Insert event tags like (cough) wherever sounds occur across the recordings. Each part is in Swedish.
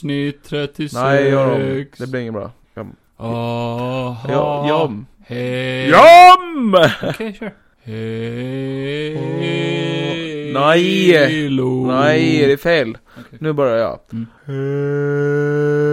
avsnitt 36. Nej, gör om. Det blir inget bra. Jam. Aha. Ja, jam. Hej. Jam! Okej, kör. Hej. Nej. Lo. Nej, det är fel. Okej. Nu börjar jag. Mm. Hello.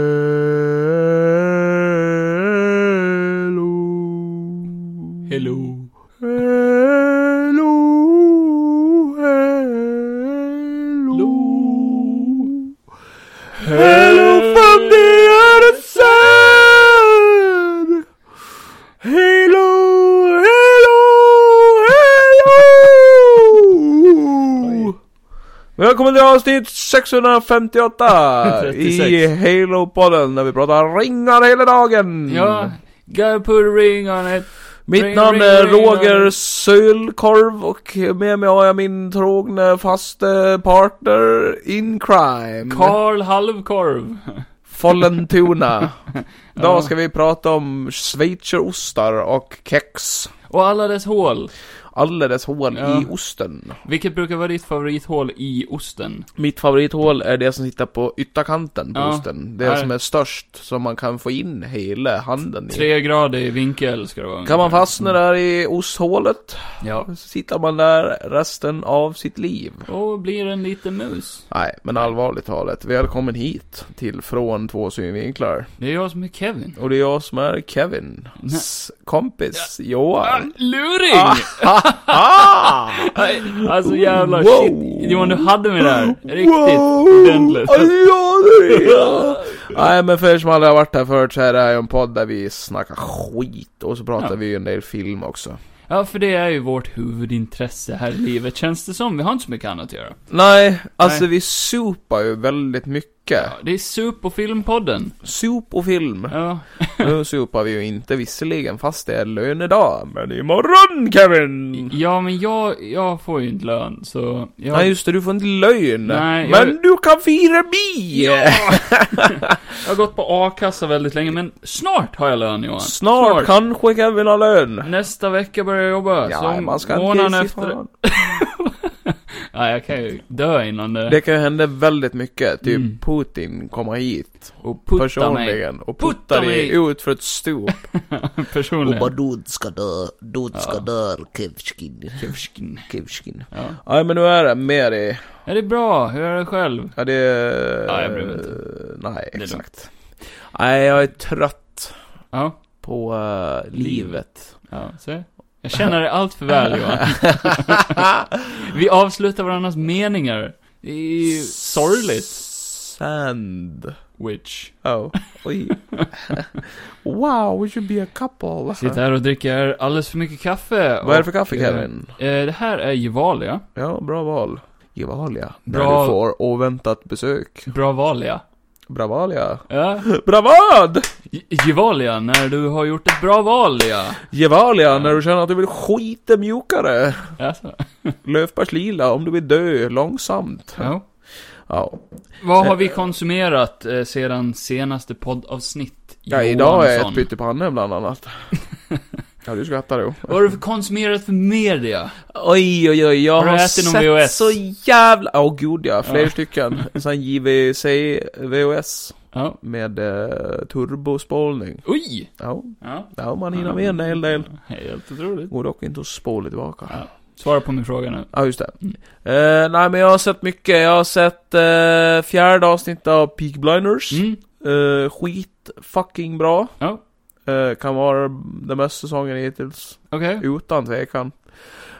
Välkommen till avsnitt 658 (laughs) i 36. Halo-podden där vi pratar ringar hela dagen. Ja, gotta put a ring on it. Mitt Ring, namn är ring, Roger ring. Sölkorv och med mig har jag min trogne faste partner in crime. Karl Halvkorv. Follentuna. (laughs) Idag ska vi prata om schweizerostar och kex. Och alla dess hål. Alldeles hål Ja. i osten. Vilket brukar vara ditt favorithål i osten? Mitt favorithål är det som sitter på ytterkanten på Ja. osten. Det Här. som är störst, som man kan få in hela handen i. Tre grader i vinkel ska det vara. Kan man fastna där i osthålet, Ja. så sitter man där resten av sitt liv. Och blir en liten mus. Nej, men allvarligt talat. Välkommen hit till Från två synvinklar. Det är jag som är Kevin. Och det är jag som är Kevin. Kompis Johan. Luring! Ah! Nej, Alltså jävlar, Wow. shit. Johan, du hade mig där. Riktigt Wow! ordentligt. Ja, är jag. (laughs) Nej, men för er som aldrig har varit här förut så är det här ju en podd där vi snackar skit. Och så pratar Ja. vi ju en del film också. Ja, för det är ju vårt huvudintresse här i livet, känns det som. Vi har inte så mycket annat att göra. Nej, alltså Nej. vi supar ju väldigt mycket. Ja, det är Sup och Filmpodden. Sup och film. Ja. (laughs) Nu supar vi ju inte visserligen fast det är lönedag. Men imorgon Kevin! Ja, men jag, jag får ju inte lön, så... Jag... Nej just det, du får inte lön. Nej, men jag- du kan fira bi! Ja! (laughs) (laughs) jag har gått på a-kassa väldigt länge, men snart har jag lön Johan. Snart, kanske Kevin har lön. Nästa vecka börjar jag jobba. Ja, så man ska månaden inte efter... (laughs) Ja, jag kan ju dö innan det. Det kan ju hända väldigt mycket. Typ Mm. Putin kommer hit. och putta mig. personligen. Och Putta puttar dig mig. ut för ett stup. (laughs) Personligen. Dud ska dö, Dud ska Ja. dö, Kevskin. Kevskin. Kevskin. Ja. Nej men nu är det med det. Är det bra? Hur är det själv? Ja det är... Ja, jag bryr mig inte. Nej, exakt. Nej, jag är trött Ja. på uh, livet. Ja, se. Jag känner det allt för väl Johan. (laughs) Vi avslutar varandras meningar. Det är ju sorgligt. Sand. Witch. Oh. Oj. (laughs) wow, we should be a couple. Sitter här och dricker alldeles för mycket kaffe. Vad är det för kaffe eh, Kevin? Eh, det här är Gevalia. Ja, bra val. Gevalia. När Bra- du får oväntat besök. Bravalia. Bravalia. Ja. (laughs) Bravad! Ge- Gevalia, när du har gjort ett bra val, ja. Gevalia, när du känner att du vill skita mjukare. Alltså. (laughs) Löfbergslila, om du vill dö långsamt. Ja. Ja. Vad har vi konsumerat eh, sedan senaste poddavsnitt? Ja, idag är ett pyttipanna bland annat. (laughs) ja, du skrattar då. Vad har du för konsumerat för media? Oj, oj, oj, jag Har har, ätit sett VHS? så jävla... Åh gud ja, fler Ja. stycken. En sån JVC VHS Ja. med eh, turbospolning. Oj! Ja, Ja. ja, man hinner med en hel del. Helt otroligt. Går dock inte att spola tillbaka. Ja. Svara på min fråga nu. Ja, just det. Mm. Eh, nej, men jag har sett mycket. Jag har sett uh, fjärde avsnittet av Peak Blinders. Mm. Eh, skit fucking bra. Ja. Eh, kan vara den bästa säsongen hittills. Okej. Utan tvekan.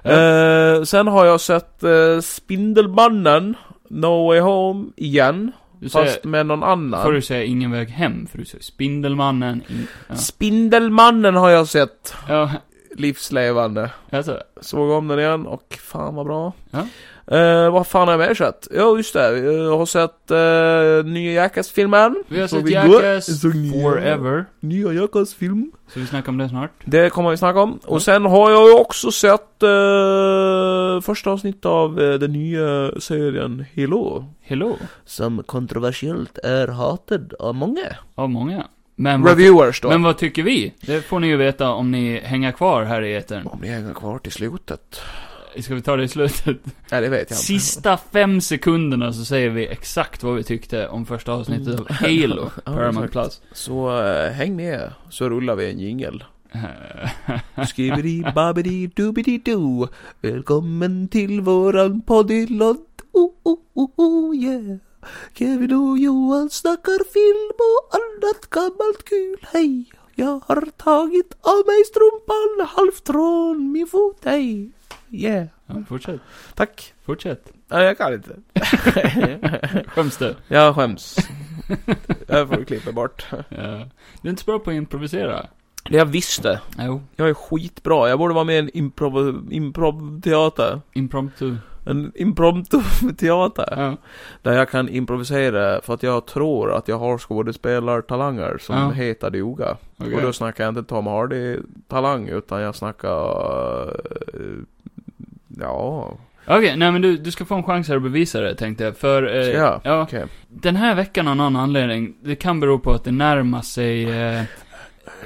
Eh, sen har jag sett uh, Spindelmannen, No Way Home, igen. Du säger, Fast med någon annan. får du säga ingen väg hem, för du säger Spindelmannen, in, ja. Spindelmannen har jag sett. ja. Livslevande. Alltså, Såg om den igen och fan vad bra. Ja. Eh, vad fan har jag mer sett? Ja just det, jag har sett uh, nya Jackass-filmen. vi har sett. Jackass Forever, Nya Jackass-film. så vi snackar om det snart. Det kommer vi snacka om. Ja. Och sen har jag ju också sett eh, första avsnittet av eh, den nya serien Hello. Hello, Som kontroversiellt är hatad av många. av många. Men vad, Reviewers då. men vad tycker vi? Det får ni ju veta om ni hänger kvar här i etern. Om ni hänger kvar till slutet. Ska vi ta det i slutet? Nej, det vet jag inte. Sista fem sekunderna så säger vi exakt vad vi tyckte om första avsnittet av Halo, (laughs) Ja, Paramount. Plus. Så eh, häng med, så rullar vi en jingel. (laughs) Skibidi babidi dubidi do Välkommen till våran poddylott oh, oh, oh, oh, yeah Kevin och Johan snackar film och annat gammalt kul, hej Jag har tagit av mig strumpan halvt från min fot, hej Yeah, ja, fortsätt. tack Fortsätt. Nej, jag kan inte (laughs) Skäms du? Jag skäms Jag får klippa bort Ja. Du är inte så bra på att improvisera. Det jag visste, Jo. jag är skitbra, jag borde vara med i en improv, improv-teater Impromptu. En impromptu-teater. Ja. Där jag kan improvisera för att jag tror att jag har skådespelartalanger som Ja. heter duga. Okej. Och då snackar jag inte Tom Hardy-talang utan jag snackar... eh, ja... Okej, nej men du, du ska få en chans här att bevisa det tänkte jag. För, eh, jag? ja, Okej. den här veckan av någon anledning, det kan bero på att det närmar sig eh,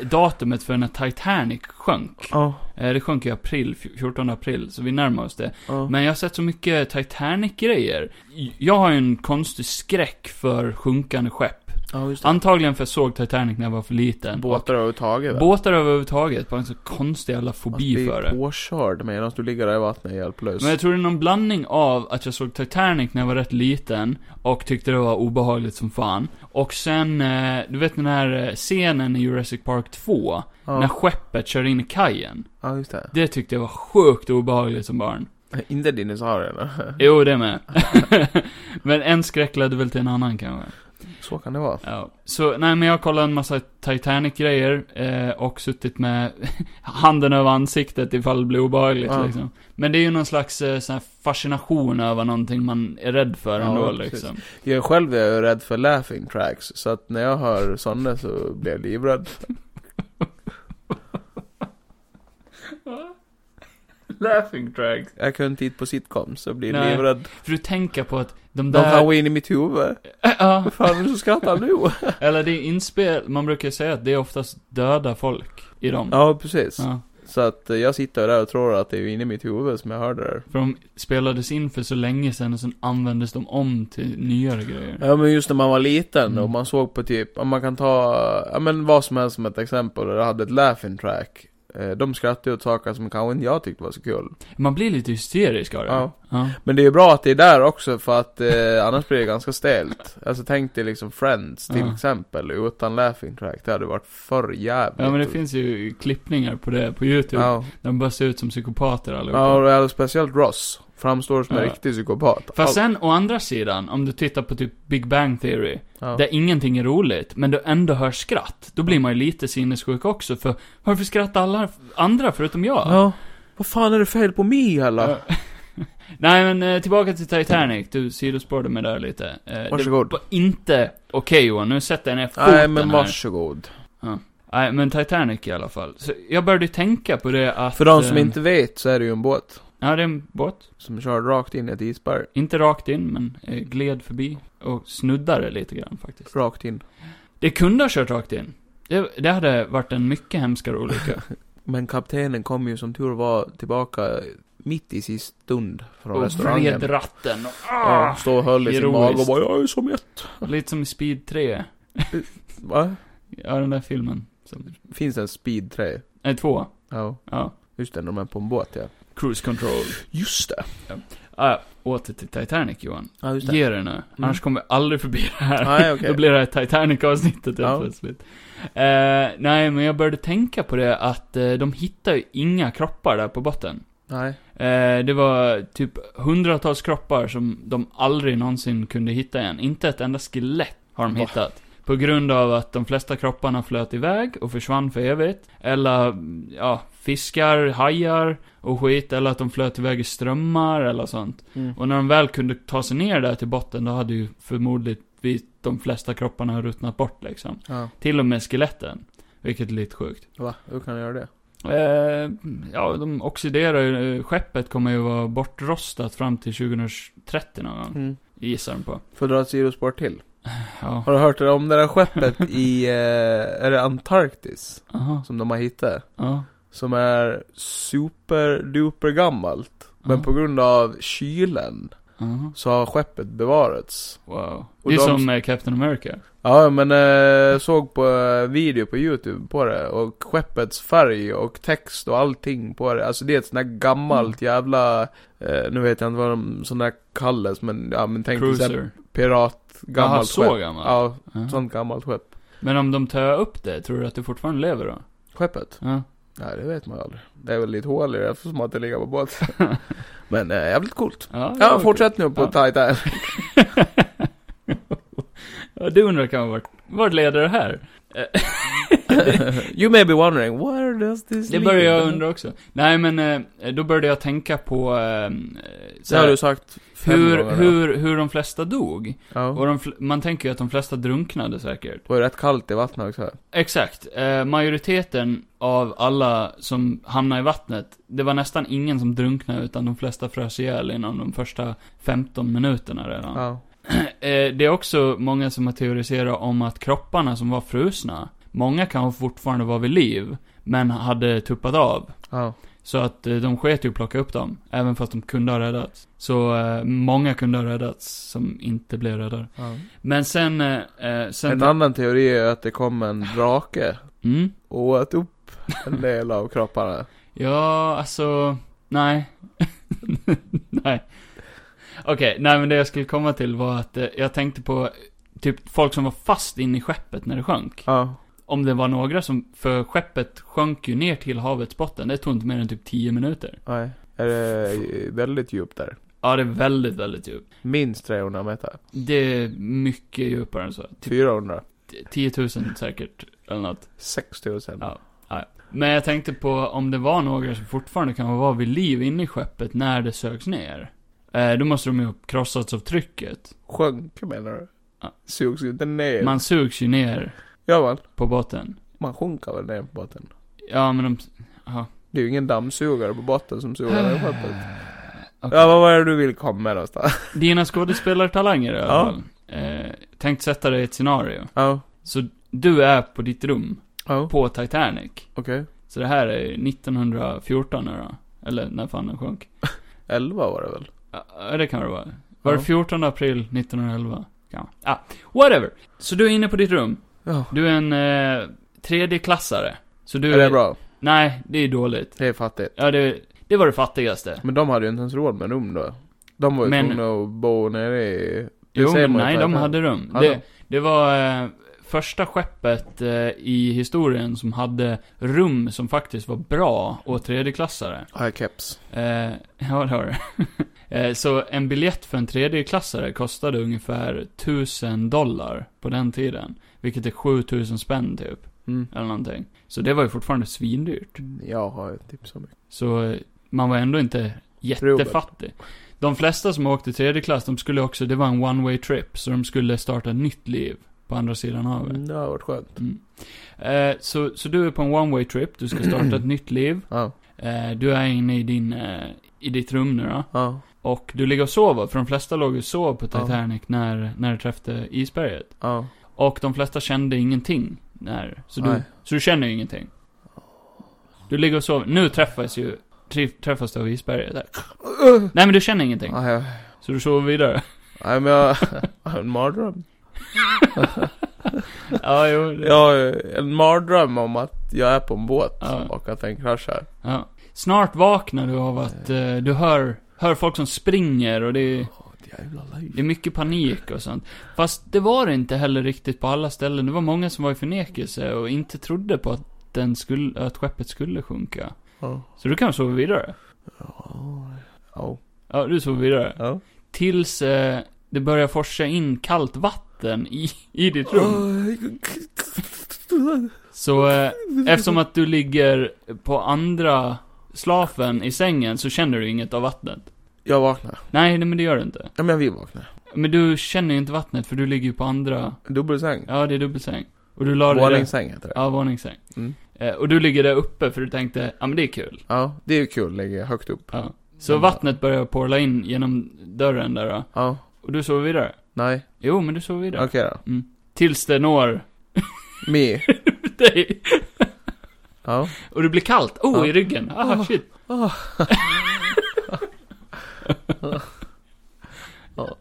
datumet för när Titanic sjönk. Ja. Eh, det sjönk i april, fj- 14 april, så vi närmar oss det. Ja. Men jag har sett så mycket Titanic-grejer. Jag har ju en konstig skräck för sjunkande skepp. Ja, just det. Antagligen för jag såg Titanic när jag var för liten. Båtar överhuvudtaget. Va? Båtar överhuvudtaget, bara en så konstig jävla fobi för det. påkörd medan du ligger där i vattnet hjälplös. Men jag tror det är någon blandning av att jag såg Titanic när jag var rätt liten och tyckte det var obehagligt som fan. Och sen, eh, du vet den här eh, scenen i Jurassic Park 2, när ja. skeppet kör in i kajen. ja, just det. Det tyckte jag var sjukt obehagligt som barn. Inte dinosaurierna. Jo, det med. (laughs) men en skräck ledde väl till en annan kanske. Så kan det vara. Ja. Så, nej men jag har kollat en massa Titanic-grejer, eh, och suttit med (laughs) handen över ansiktet ifall det blir obehagligt Ja. liksom. Men det är ju någon slags eh, sån här fascination över någonting man är rädd för Ja, ändå precis. liksom. Jag själv är ju rädd för laughing tracks, så att när jag hör sådana så blir jag livrädd. Laughing tracks. Jag kan titta på sitcoms och blir Nej. livrädd. För du tänker på att de De kan där... gå in i mitt huvud. Ja, Vad fan är det som skrattar nu? (laughs) eller det är inspel, man brukar säga att det är oftast döda folk i dem. ja, precis. Ja. Så att eh, jag sitter där och tror att det är inne i mitt huvud som jag hörde det där. För de spelades in för så länge sedan och sen användes de om till nyare grejer. Ja men just när man var liten Mm. och man såg på typ, om man kan ta, ja men vad som helst som ett exempel, där jag hade ett laughing track. Eh, De skrattade åt saker som kanske inte jag tyckte var så kul. Man blir lite hysterisk av det. Ja. ja. Men det är ju bra att det är där också för att eh, annars blir det ganska stelt. Alltså tänk dig liksom Friends till Ja. exempel, utan laughing track. Det hade varit för jävligt. Ja men det finns ju klippningar på det på YouTube. Ja, De bara ser ut som psykopater allihopa. ja och eller speciellt Ross. Framstår som en Ja. riktig psykopat. Fast sen, å andra sidan, om du tittar på typ Big Bang Theory, ja. där ingenting är roligt, men du ändå hör skratt, då blir man ju lite sinnessjuk också, för varför skrattar alla andra förutom jag? ja. Vad fan är det fel på mig eller? Ja. (laughs) Nej men eh, tillbaka till Titanic, du sidospårade mig där lite. Eh, Varsågod. Det var inte okej Johan, nu sätter jag ner foten Nej men här. varsågod. Nej men Titanic i alla fall. Så jag började tänka på det att... För de som eh, inte vet så är det ju en båt. Ja, det är en båt. Som kör rakt in i ett isberg. Inte rakt in, men eh, gled förbi. Och snuddade lite grann faktiskt. Rakt in. Det kunde ha kört rakt in. Det, det hade varit en mycket hemskare olycka. (laughs) Men kaptenen kom ju som tur var tillbaka mitt i sist stund från och restaurangen. vred ratten och... Ja, Ah, stod och höll i sin mage och bara 'Jag är så mätt' lite som i Speed 3. (laughs) Va? Ja, den där filmen. Som, Finns det en speed 3? nej, två. Ja, Ja. just det, de är på en båt ja. Cruise control. Just det. Ah, ja, åter till Titanic Johan. Ja, just det. Ge det nu. Annars kommer vi aldrig förbi det här. Nej, okej. (laughs) Då blir det här Titanic-avsnittet helt Ja. plötsligt. Eh, nej, men jag började tänka på det att eh, de hittar ju inga kroppar där på botten. Nej. Eh, det var typ hundratals kroppar som de aldrig någonsin kunde hitta igen. Inte ett enda skelett har de hittat. På grund av att de flesta kropparna flöt iväg och försvann för evigt. Eller, ja, fiskar, hajar och skit. Eller att de flöt iväg i strömmar eller sånt. Mm. Och när de väl kunde ta sig ner där till botten, då hade ju förmodligen de flesta kropparna ruttnat bort liksom. Ja. Till och med skeletten. Vilket är lite sjukt. Va? Hur kan jag göra det? Eh, ja, de oxiderar ju. eh, Skeppet kommer ju vara bortrostat fram till 2030 någon gång. Mm. Gissar de på. Får dra ett sidospår till. Ja. Har du hört om det där skeppet (laughs) i, eh, är det Antarktis? Aha. Som de har hittat. Ja. Som är superduper gammalt. Men på grund av kylen så har skeppet bevarats. Wow. Och Det är de- som eh, Captain America. Ja, men eh, såg på eh, video på YouTube på det och skeppets färg och text och allting på det. Alltså det är ett sånt där gammalt Mm. jävla, eh, nu vet jag inte vad de sådana kallas men ja men tänk Cruiser. pirat, Gammalt så skepp. gammalt? Ja, Ja. sånt gammalt skepp. Men om de tar upp det, tror du att det fortfarande lever då? Skeppet? Ja. Nej det vet man ju aldrig. Det är väl lite hål i det eftersom att det ligger på båt. (laughs) men eh, jävligt coolt. Ja, Ja, fortsätt nu på Ja. Titan. (laughs) ja, du undrar kan vart, vart leder det här? (laughs) (laughs) You may be wondering, where does this Det börjar jag undra också. Nej men, eh, då började jag tänka på, eh, Det har du sagt fem hur, gånger hur, hur de flesta dog. Ja. Och de, man tänker ju att de flesta drunknade säkert. Ju rätt kallt i vattnet också. Exakt. Eh, majoriteten av alla som hamnade i vattnet, det var nästan ingen som drunknade, utan de flesta frös ihjäl inom de första 15 minuterna redan. Ja. (clears throat) Eh, det är också många som har teoriserat om att kropparna som var frusna, många kan fortfarande vara vid liv, men hade tuppat av. Ja. Så att eh, de sket ju att plocka upp dem, även fast de kunde ha räddats. Så eh, många kunde ha räddats som inte blev räddade. ja. Men sen, eh, eh, sen... En annan teori är att det kom en drake Mm? och åt upp en del av kropparna. Ja, alltså, nej. (laughs) nej. Okej, nej men det jag skulle komma till var att eh, jag tänkte på typ folk som var fast inne i skeppet när det sjönk. Ja. Om det var några som, för skeppet sjönk ju ner till havets botten, det tog inte mer än typ 10 minuter. Nej. Är det väldigt djupt där? Ja, det är väldigt, väldigt djupt. Minst 300 meter. Det är mycket djupare än så. Typ 400. 10 000 säkert, eller något. 6000. Ja. Men jag tänkte på om det var några som fortfarande kan vara vid liv inne i skeppet när det söks ner. Eh, då måste de ju ha krossats av trycket. Sjönk menar du? Ja. Sugs ju inte ner. Man sugs ju ner Ja man. på botten. Man sjunker väl ner på botten. Ja, men de... Ja. Det är ju ingen dammsugare på botten som suger ner skeppet. Okej. Ja, vad var det du vill komma med någonstans? (laughs) Dina skådespelartalanger i alla Ja. fall. Eh, tänkt sätta dig i ett scenario. Ja. Så du är på ditt rum, Ja. på Titanic. Okej. Så det här är 1914 nu då. Eller när fan den sjönk. (laughs) 11 var det väl? Ja, det kan det vara. Var det Ja. 14 april 1911? Ja. Ah, whatever. Så du är inne på ditt rum. Ja. Du är en eh, tredjeklassare. Så du Är det bra? Nej, det är dåligt. Det är fattigt. Ja, det, det var det fattigaste. Men de hade ju inte ens råd med rum då. De var ju Men- tvungna att bo nere i... det Jo, ser men man ju nej, på de hade rum. Hade Det, de? det var eh, första skeppet eh, i historien som hade rum som faktiskt var bra åt tredjeklassare. Har jag keps? Eh, ja, det har du. (laughs) eh, så en biljett för en tredjeklassare kostade ungefär 1000 dollar på den tiden. Vilket är 7000 spänn typ, Mm. eller någonting. Så det var ju fortfarande svindyrt. Jag har typ så mycket. Så eh, man var ändå inte jättefattig. De flesta som åkte tredje klass, de skulle också, det var en one way trip, så de skulle starta ett nytt liv på andra sidan havet. Mm, det har varit skönt. Mm. Eh, så, så du är på en one way trip, du ska starta ett (clears throat) nytt liv. Ja. Eh, du är inne i din, eh, i ditt rum nu då. Ja. Och du ligger och sover, för de flesta låg och sov på Ja. Titanic när, när det träffade isberget. Ja. Och de flesta kände ingenting när, så du, Nej. så du känner ju ingenting. Du ligger och sover, nu träffas ju, träffas du av isberget där. Nej men du känner ingenting. Nej, jag- Så du sover vidare. nej men jag jag (laughs) har en mardröm. (laughs) ja, jo. det- Jag har en mardröm om att jag är på en båt Ja. och att den kraschar. Ja. Snart vaknar du av att eh, du hör, hör folk som springer och det är, jävla liv. det är mycket panik och sånt. Fast det var det inte heller riktigt på alla ställen. Det var många som var i förnekelse och inte trodde på att den skulle, att skeppet skulle sjunka. Ja. Så du kan sova vidare. Ja. Ja, du sover vidare. Ja. Tills eh, det börjar forsa in kallt vatten i, i ditt rum. Så eh, eftersom att du ligger på andra slafen i sängen så känner du inget av vattnet. Jag vaknar. Nej, nej men det gör du inte. Ja men jag vill vakna. Men du känner ju inte vattnet för du ligger ju på andra, Dubbelsäng. ja det är dubbelsäng. Och du la dig. Våningssäng heter det. Ja, våningssäng. Mm. Eh, och du ligger där uppe för du tänkte, ja men det är kul. Ja, det är ju kul. Ligger högt upp. Ja. Så Mm. vattnet börjar porla in genom dörren där då. Ja. Och du sover vidare. Nej. Jo, men du sover vidare. Okej då. Tills det når Me. (laughs) dig. Ja. Och det blir kallt. Oh, Ja. i ryggen. Ah, Oh. shit. Oh. (laughs)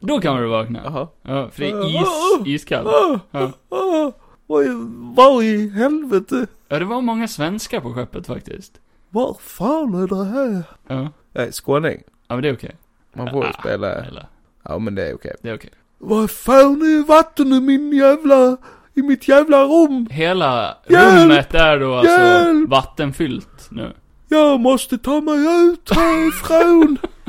Då kan du vakna. Jaha. Ja, för det är is, iskallt. Ja. Ah, vad, i- vad i helvete? ja, det var många svenskar på skeppet faktiskt. Var fan är det här? Ja, Jag är skåning. ja men det är okej. Man får ju Ah, spela. Eller, Ja men det är okej. det är okej. Vad fan är vatten i min jävla, i mitt jävla rum? Hela Hjälp! rummet är då alltså Hjälp! vattenfyllt nu. Jag måste ta mig ut härifrån. (laughs)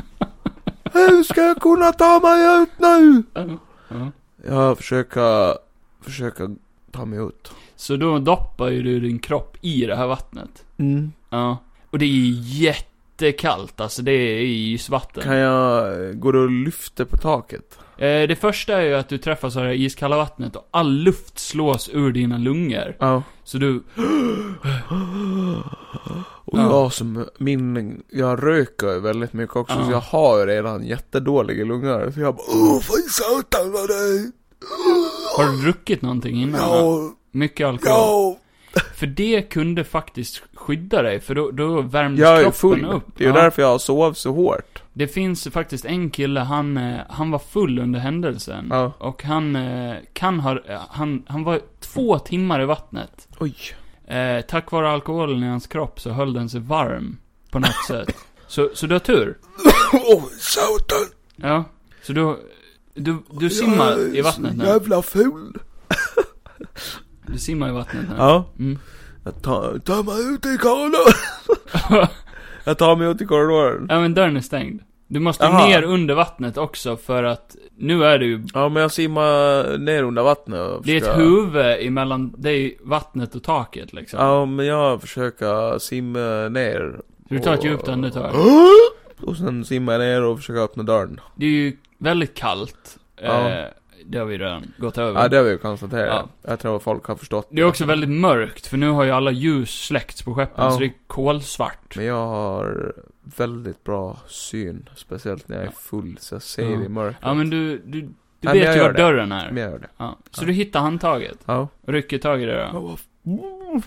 Hur ska jag kunna ta mig ut nu? Ja. Ja. Jag försöker, försöka ta mig ut. Så då doppar ju du din kropp i det här vattnet. Mm. Ja. Och det är jättekallt, alltså det är isvatten. Kan jag, går det och lyfta på taket? Eh, det första är ju att du träffas av det iskalla vattnet och all luft slås ur dina lungor. Ja. Så du, Och Ja. jag som, min, jag röker ju väldigt mycket också Ja. så jag har ju redan jättedåliga lungor. Så jag bara, åh fy satan vad det är. har du druckit någonting innan? Ja, Mycket alkohol? ja. För det kunde faktiskt skydda dig, för då, då värmdes Jag kroppen full. upp. Det är ju Ja. därför jag sov så hårt. Det finns faktiskt en kille, han, eh, han var full under händelsen. Ja. Och han eh, kan ha, eh, han, han var två timmar i vattnet. Oj. Eh, tack vare alkoholen i hans kropp så höll den sig varm. På något (laughs) sätt. Så, så du har tur. Åh satan. Ja. Så du, du, du simmar i vattnet nu. jävla ful. (laughs) Du simmar i vattnet nu. Ja. Mm. Jag tar, tar mig ut i korridoren. (laughs) jag tar mig ut i korridoren. ja men dörren är stängd. Du måste Aha. ner under vattnet också för att nu är det ju Ja men jag simmar ner under vattnet och Det är ett huvud emellan dig, vattnet och taket liksom. Ja men jag försöker simma ner. Så du tar ett och- djupt andetag. (gasps) Och sen simmar jag ner och försöker öppna dörren. Det är ju väldigt kallt. Ja. Eh, det har vi redan gått över. Ja det har vi ju konstaterat. Ja. Jag tror att folk har förstått. Det är också väldigt mörkt, för nu har ju alla ljus släckts på skeppen, Ja. så det är kolsvart. Men jag har väldigt bra syn. Speciellt när jag är full så jag ser Ja. i mörkret. Ja men du, du, du men jag vet ju var det. dörren Men är. jag gör det. Ja. Så Ja. du hittar handtaget, Ja. och rycker tag i det då. Ja.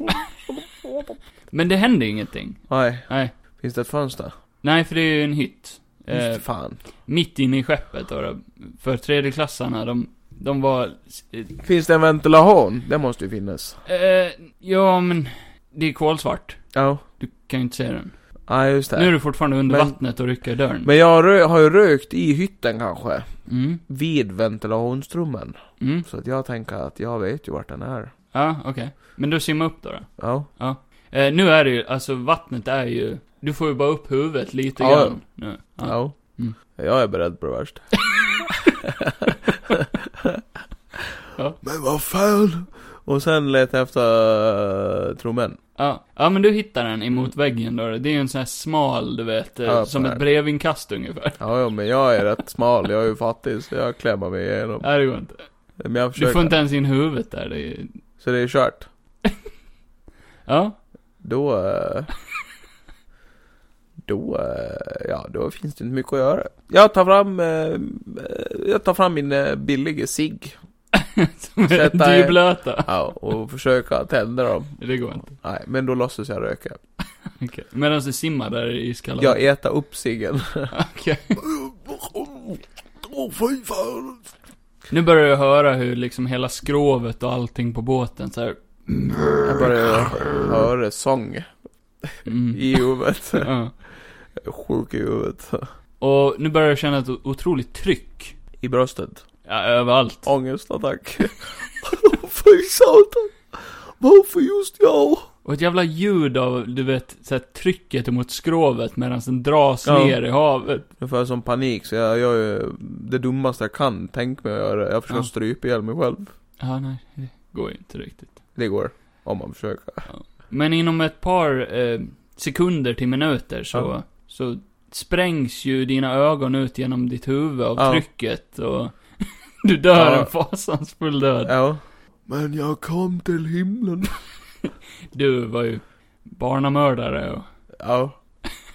(laughs) Men det händer ingenting. Nej. Nej. Finns det ett fönster? Nej, för det är ju en hytt. Eh, Just fan. mitt inne i skeppet då, då. För tredjeklassarna, de, de var... eh, Finns det en ventilation? Det måste ju finnas. Eh, ja, men det är kolsvart. Ja. Du kan ju inte se den. Ja just det. Nu är du fortfarande under Men- vattnet och rycker i dörren. Men jag rö- har ju rökt i hytten kanske. Mm, Vid ventilationstrummen. mm. Så att jag tänker att jag vet ju vart den är. Ja, okej. Men du simmar upp då, då? Ja. Eh, nu är det ju, alltså vattnet är ju... Du får ju bara upp huvudet lite Ja. grann nu. Ja. Ja. Mm. Jag är beredd på det värsta. (laughs) (laughs) Ja. Men vad fan. Och sen leta efter uh, trummen. Ja. ja, men du hittar den emot väggen då. Det är ju en sån här smal, du vet, eh, Ja, som ett brevinkast ungefär. Ja, ja, men jag är rätt smal. Jag är ju fattig så jag klämmer mig igenom. Nej, det går inte. Men jag Du försöker. får inte ens in huvudet där, det är... Så det är kört. (laughs) Ja. Då... eh, Då, ja, då finns det inte mycket att göra. Jag tar fram, jag tar fram min billiga cigg. Som är Sätta- dyblöta. Ja, och försöka tända dem. Det går inte. Nej, men då låtsas jag röka. Okej. Medan du simmar där i iskalla Jag äter upp ciggen. Okej. Åh, fy fan. Nu börjar jag höra hur liksom hela skrovet och allting på båten så här. Jag börjar höra sång Mm. i huvudet. (laughs) Ja. Sjuk i huvudet. Och nu börjar jag känna ett otroligt tryck. I bröstet. Ja, överallt. Ångestattack. (laughs) fy satan. Varför just jag? Och ett jävla ljud av, du vet, så här, trycket mot skrovet medan den dras Ja. ner i havet. Jag får sån panik så jag gör ju det dummaste jag kan tänka mig att göra. Jag försöker Ja. strypa ihjäl mig själv. Ja, nej, det går ju inte riktigt. Det går. Om man försöker. Men inom ett par eh, sekunder till minuter så, Ja. så sprängs ju dina ögon ut genom ditt huvud av Ja. trycket och du dör Ja. en fasansfull död. Ja. Men jag kom till himlen. (laughs) Du var ju barnamördare och Ja.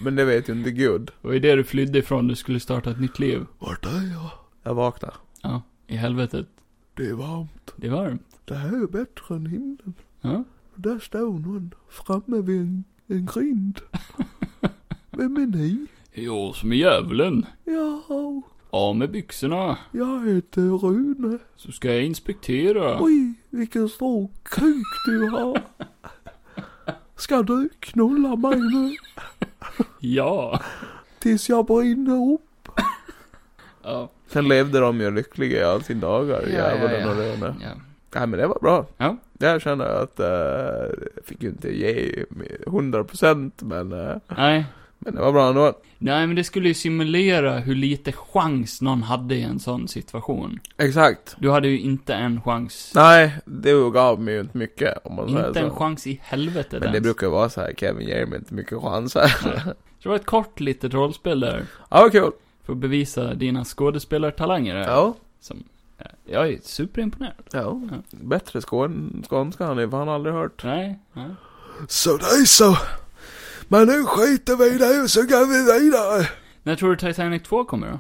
Men det vet ju inte Gud. det var ju det du flydde ifrån, du skulle starta ett nytt liv. Vart är jag? Jag vaknar. Ja, i helvetet. Det är varmt. Det är varmt. Det här är bättre än himlen. Ja. Och där står någon framme vid en, en grind. (laughs) Vem är ni? Jo, som är djävulen. Ja, Av med byxorna. jag heter Rune. Så ska jag inspektera. Oj, vilken stor kuk du har. Ska du knulla mig nu? Ja. Tills jag brinner upp. Ja. Sen levde de ju lyckliga i all sin dagar, Ja, djävulen ja, ja. och Rune. ja. Nej men det var bra. Ja. Jag känner att, uh, jag fick ju inte ge mig 100% men, uh, Nej. Men det var bra ändå. Nej, men det skulle ju simulera hur lite chans någon hade i en sån situation. Exakt. Du hade ju inte en chans. Nej, det gav mig ju inte mycket om man säger Inte en så. chans i helvetet Men det ens. brukar ju vara så här, Kevin ger mig inte mycket chanser. Så det var ett kort litet rollspel där. ja, vad kul. För att bevisa dina skådespelartalanger. här. Ja. Som, ja, jag är superimponerad. Ja. Bättre skån, skånska har ni fan aldrig hört. Nej, nej. Så det är så. Men nu skiter vi i det och så går vi vidare. När tror du Titanic 2 kommer då?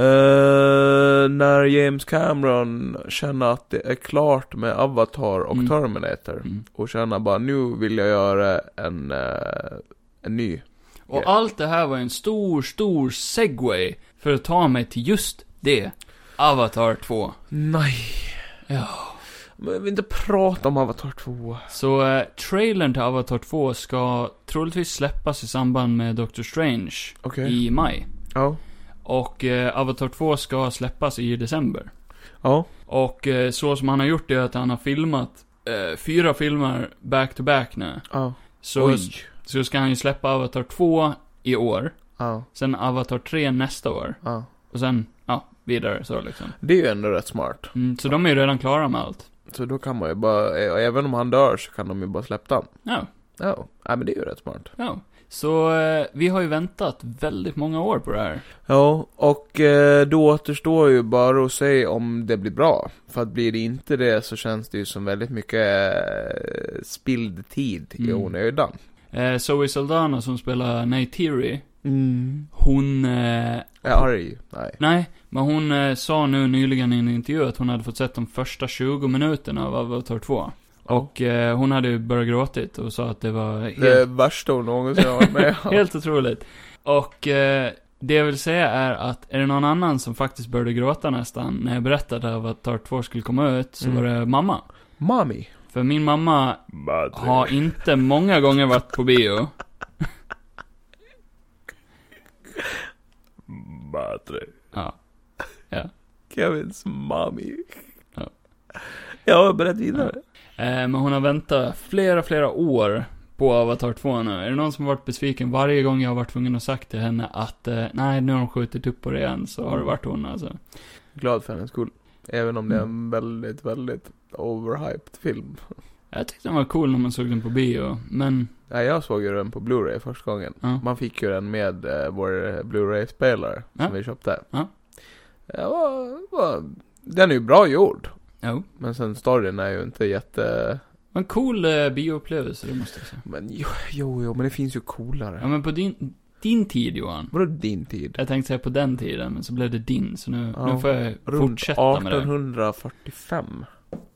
Eh, när James Cameron känner att det är klart med Avatar och Mm. Terminator. Mm. Och känner bara nu vill jag göra en, eh, en ny. Och Ja. allt det här var en stor, stor segway för att ta mig till just det. Avatar 2. Nej. Ja. Men jag vill inte prata om Avatar 2. Så eh, trailern till Avatar 2 ska troligtvis släppas i samband med Doctor Strange Okej. i maj. Ja. Och eh, Avatar 2 ska släppas i december. Ja. Och eh, så som han har gjort det är att han har filmat eh, fyra filmer back to back nu. Ja. Så, Oj. så ska han ju släppa Avatar 2 i år. Ja. Sen Avatar 3 nästa år. Ja. Och sen, ja, vidare så liksom. Det är ju ändå rätt smart. Mm, så de är ju redan klara med allt. Så då kan man ju bara, eh, även om han dör så kan de ju bara släppa den. Ja, Ja. Nej men det är ju rätt smart. ja. Så eh, vi har ju väntat väldigt många år på det här. Ja, och eh, då återstår ju bara att se om det blir bra. För att blir det inte det så känns det ju som väldigt mycket eh, spilld tid i Mm. onödan. Eh, Zoe Saldana som spelar Neytiri, Mm. hon, eh, är arg. Nej. nej, men hon eh, sa nu nyligen i en intervju att hon hade fått sett de första 20 minuterna av Avatar 2. Och eh, hon hade ju börjat gråtit och sa att det var helt, Det värsta hon någonsin har varit med om. (laughs) helt otroligt. Och eh, det jag vill säga är att, är det någon annan som faktiskt började gråta nästan när jag berättade att Avatar 2 skulle komma ut, så Mm. var det mamma. Mami. För min mamma har inte många gånger varit på bio. Madre. Ja. Kevins mami. Ja. Ja, berätta vidare. Eh, men hon har väntat flera, flera år på Avatar 2 nu. Är det någon som har varit besviken varje gång jag har varit tvungen att sagt till henne att eh, nej, nu har de skjutit upp på det igen, så har det varit hon alltså. Glad för hennes skull. Även om det är Mm. en väldigt, väldigt overhyped film. Jag tyckte den var cool när man såg den på bio, men, Ja, jag såg ju den på Blu-ray första gången. ja. Man fick ju den med eh, vår Blu-ray-spelare som Ja. vi köpte. Ja. Ja, var, var, den är ju bra gjord. Jo. Men sen storyn är ju inte jätte... En cool eh, bioupplevelse, det måste jag säga. Men jo, jo, jo men det finns ju Ja, coolare. men på din, din tid Johan. Vadå din tid? Jag tänkte säga på den tiden, men så blev det din, så nu, Ja, nu får jag Runt fortsätta med det. 1845.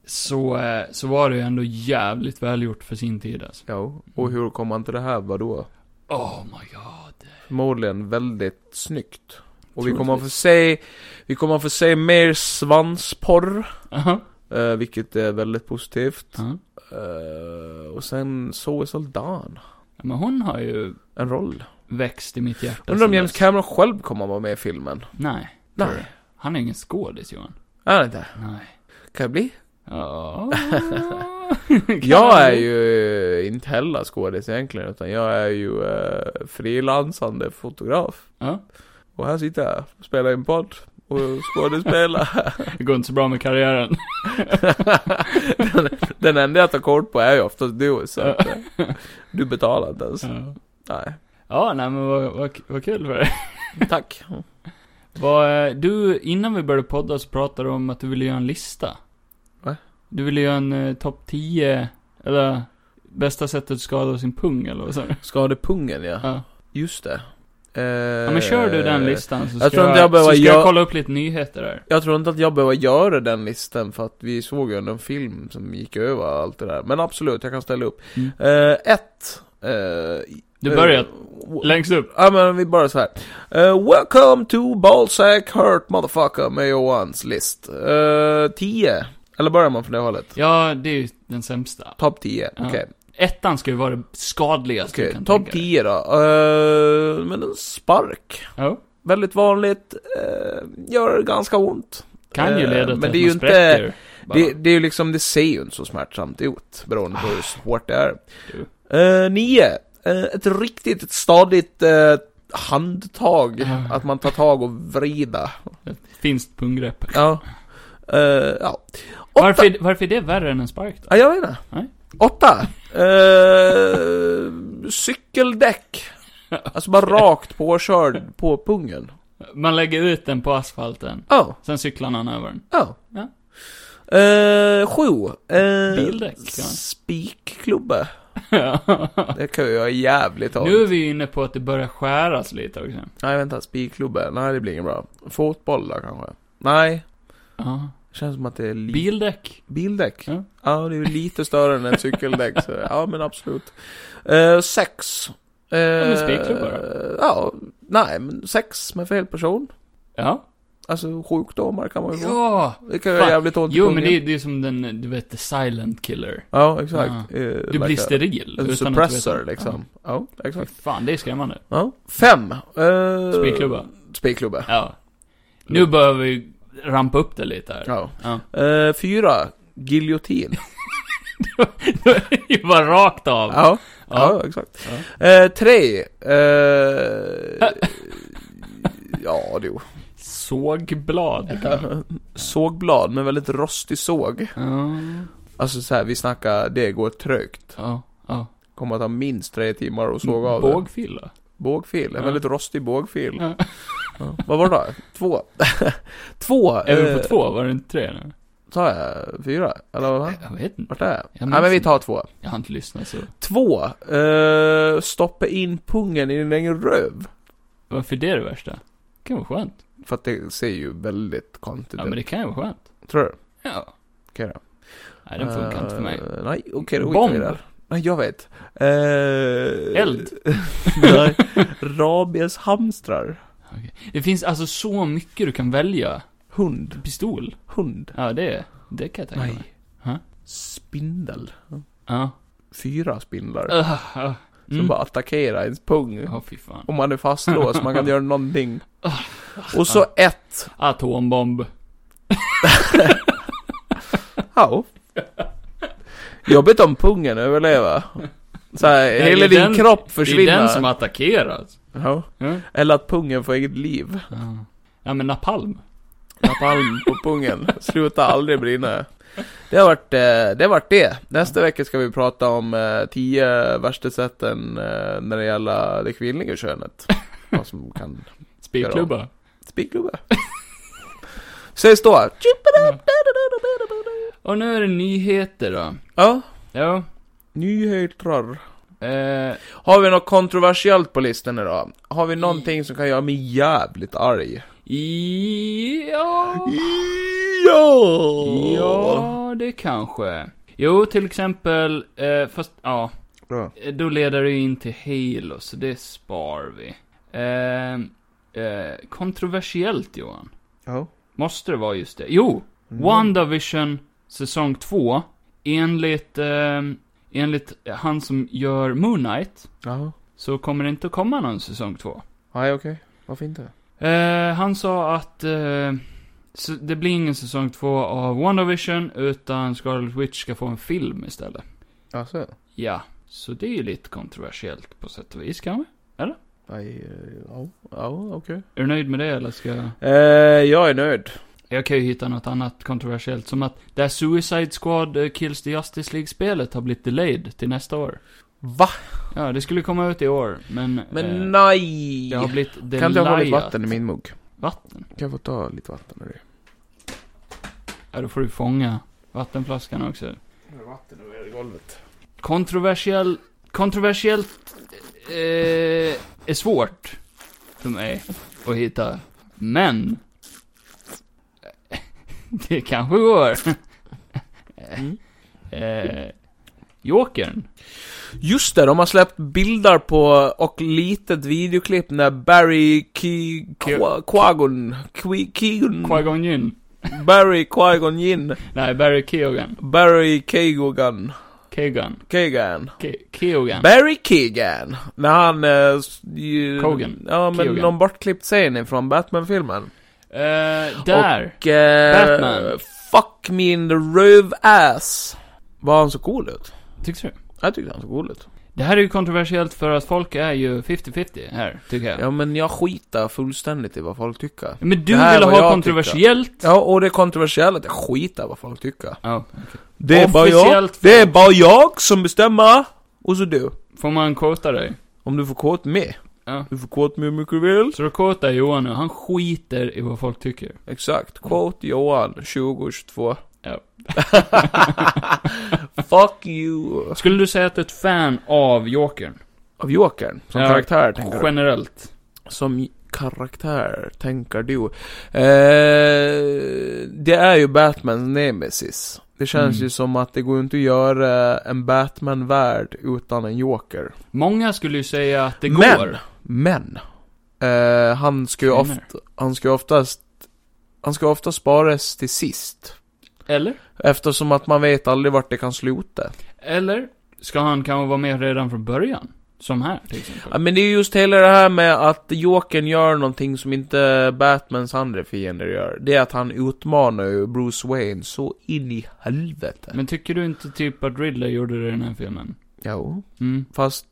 Så, eh, så var det ju ändå jävligt välgjort för sin tid alltså. Jo. Och hur kom man till det här? Vadå? Oh my god. Förmodligen väldigt snyggt. Och vi kommer att få se, vi kommer att få se mer svansporr. Aha. eh, vilket är väldigt positivt. Ja. Eh, och sen Zoe Saldan. Ja, Men hon har ju En roll. växt i mitt hjärta Undrar om James dess. Cameron själv kommer att vara med i filmen. Nej. Nej. Han är ingen skådis Johan. Är han inte? Nej. Kan det bli? Ja. (laughs) Jag är ju eh, inte heller skådis egentligen, utan jag är ju uh, frilansande fotograf. Ja. Och här sitter jag och spelar in podd och skådespelar. (laughs) Det går inte så bra med karriären. den, (laughs) den enda jag tar kort på är ju oftast du, så att, eh, du betalar inte ens. Ja. Nej. Ja, nej men vad, vad, vad kul för dig. Tack. Vad, eh, du, innan vi började podda så pratade du om att du ville göra en lista. Du ville göra en eh, topp 10, eller bästa sättet att skada sin pung, eller vad sa du? Skadepungen ja. Ja. Just det. ja. men kör du den listan så ska jag tror inte jag behöver så ska jag gö- kolla upp lite nyheter där. Jag tror inte att jag behöver göra den listan för att vi såg ju en film som gick över allt det där. Men absolut, jag kan ställa upp. Mm. Eh, ett. eh, Du börjar Eh, längst upp. Ja men vi börjar så här. Eh, welcome to Ballsack Hurt Motherfucker med Johans list. Uh, 10. Eller börjar man från det hållet? Ja, det är ju den sämsta. Topp 10, Ja. okej. Ettan ska ju vara det skadligaste Okej, du kan topp tänka dig. 10 då. Eh, men en spark. Ja. Väldigt vanligt. eh, gör ganska ont. Kan ju Eh, leda till men att det är ju inte-. Det, det är ju liksom, det ser ju inte så smärtsamt ut. Beroende på hur Ah. hårt det är. Uh, nio. Eh, ett riktigt ett stadigt eh, handtag. Att man tar tag och vrida. Ett finskt punggrepp. Ja. Eh, ja. Åtta. Varför, varför är det värre än en spark då? Ja, jag vet inte. Nej. Åtta. Uh, cykeldäck. Alltså bara rakt påkörd på pungen. Man lägger ut den på asfalten, Ja. sen cyklar han över den. Ja. Ja. Eh, sju. Uh, Bildäck, ja. Spikklubbe. (laughs) Det kan göra jävligt ont. nu är vi inne på att det börjar skäras lite också. Nej, vänta. Spikklubbe. Nej, det blir inget bra. Fotboll då kanske? Nej. Ja. Känns som att det är lite... Bildäck. Bildäck? Ja. Ja. det är ju lite större än ett cykeldäck. Så, ja, men absolut. Uh, sex. Uh, men spikklubba då? Ja, nej, men sex med fel person. Ja. Alltså sjukdomar kan man ju få. Ja! Det kan göra jävligt ont Jo, men det är, det är som den, du vet, the silent killer. Ja, exakt. Ja. Eh, Du like blir a- steril. Vet suppressor om- liksom. Ja, Ja. Exakt. fan, det är skrämmande. Ja. Fem. Uh, Spikklubba. Spikklubba. Ja. Nu bör vi rampa upp det lite här. Ja. Ja. Eh, fyra. Giljotin. (laughs) det var rakt av. Ja, ja. Ja. exakt. Eh, tre. Eh, (laughs) ja, du. Sågblad. Sågblad med väldigt rostig såg. Ja. Alltså så här, vi snackar, det går trögt. Ja. Ja. Kommer att ta minst tre timmar att såga av det. Bågfilla. Bågfil, en Ja. väldigt rostig bågfil. Ja. Ja. Vad var det då? Två. (laughs) Två. Är vi eh, på två? Var det inte tre nu? Tar jag fyra? Eller vad? Jag vet inte. Vart är jag? Jag Nej men vi tar två. Jag har inte lyssnat så. Två. Eh, stoppa in pungen i din egen röv. Varför det är det värsta? Det kan vara skönt. För att det ser ju väldigt konstigt Ja, men ut. det kan ju vara skönt. Tror du? Ja. Okej då. Nej, den funkar inte för mig. Eh, nej, okej då Bomb. Jag vet. Uh, Eld. (laughs) nej. Rabieshamstrar. Okej. Det finns alltså så mycket du kan välja. Hund. Pistol. Hund. Ja, det, det kan jag tänka mig. Nej. Ha? Spindel. Ja. Fyra spindlar. Uh, uh. Som Mm. bara attackerar ens pung. Ja, fy fan. Om man är fastlåst, man kan (laughs) göra någonting. Och så ett. Atombomb. (laughs) Ja. Jobbigt om pungen överlever. Så här, Ja, hela det din den- kropp Det försvinner. är den som attackeras. ja. Ja. Eller att pungen får eget liv. Ja. ja, men napalm. Napalm på pungen. Sluta aldrig brinna. Det har varit eh, det. Har varit det. Nästa vecka ska vi prata om eh, tio värsta sätten eh, när det gäller det kvinnliga könet. Vad som kan Spikklubba. Spikklubba. Sägs då. Och nu är det nyheter då. Ja, Ja. nyheter. Eh, Har vi något kontroversiellt på listan idag? Har vi någonting som kan göra mig jävligt arg? ja. Ja! Ja, det kanske. Jo, till exempel, eh, fast, ja. Bra. Eh, Då leder det ju in till Halo, så det spar vi. Eh, eh, kontroversiellt, Johan. Ja. Måste det vara just det? Jo! Mm. WandaVision säsong 2, enligt, eh, enligt han som gör Moon Knight, Ja. så kommer det inte att komma någon säsong 2. Nej, okej. Varför inte? Eh, han sa att eh, så det blir ingen säsong 2 av WandaVision, utan Scarlet Witch ska få en film istället. Alltså? Ja, så det är ju lite kontroversiellt på sätt och vis kanske. Nej, eh, ja. Ja, okej. Är du nöjd med det eller ska jag... Eh, jag är nöjd. Jag kan ju hitta något annat kontroversiellt, som att det här Suicide Squad eh, Kills the Justice League-spelet har blivit delayed till nästa år. Va? Ja, det skulle komma ut i år, men... Men eh, nej! det har blivit delayat. Kan inte jag få lite vatten i min mugg? Vatten? Kan jag få ta lite vatten ur det? Ja, då får du fånga vattenflaskan också. Vatten över golvet. Kontroversiell, kontroversiellt eh, är svårt för mig att hitta. Men, (laughs) det kanske går. (laughs) Mm. (laughs) eh, Jokern. Just det, de har släppt bilder på och litet videoklipp när Barry Ki... Qua- Quagon... Keegan... Qui-Gon Jinn. Barry Qui-Gon Jinn. Nej, Barry Keoghan. Barry Keegan. Keoghan. Keegan. Ke- Keoghan. Barry Keegan. När han... Eh, ju, Kogan. Ja, men Keoghan. någon bortklippt scen från Batman-filmen. Eh, där. Och... Eh, Batman. Fuck me in the röv ass. Var han så cool ut? Tyckte du? Jag tyckte han såg cool ut. Det här är ju kontroversiellt för att folk är ju 50-50 här, tycker jag. Ja, men jag skitar fullständigt i vad folk tycker. Men du vad ha kontroversiellt. Ja, och det är kontroversiellt att jag skitar vad folk tycker. Ja. Det är bara jag. Det är bara jag som bestämmer. Och så du. Får man quota dig? Om du får quote med. Ja. Du får quote mig hur mycket du vill. Så då quotar Johan nu, han skiter i vad folk tycker. Exakt. Quote Johan, 2022. Ja. (laughs) Fuck you. Skulle du säga att du är ett fan av Jokern? Av Jokern, som Ja, karaktär tänker du? Generellt. Som karaktär, tänker du? Eh, det är ju Batmans nemesis. Det känns Mm. ju som att det går inte att göra en Batman-värld utan en Joker. Många skulle ju säga att det Men, går. Men, eh, han ska ju ofta, han ska oftast, han ska ofta sparas till sist. Eller? Eftersom att man vet aldrig vart det kan sluta. Eller? Ska han kanske vara med redan från början? Som här, till exempel. Ja, men det är just hela det här med att Jokern gör någonting som inte Batmans andra fiender gör. Det är att han utmanar ju Bruce Wayne så in i helvete. Men tycker du inte typ att Riddler gjorde det i den här filmen? Jo, Mm. fast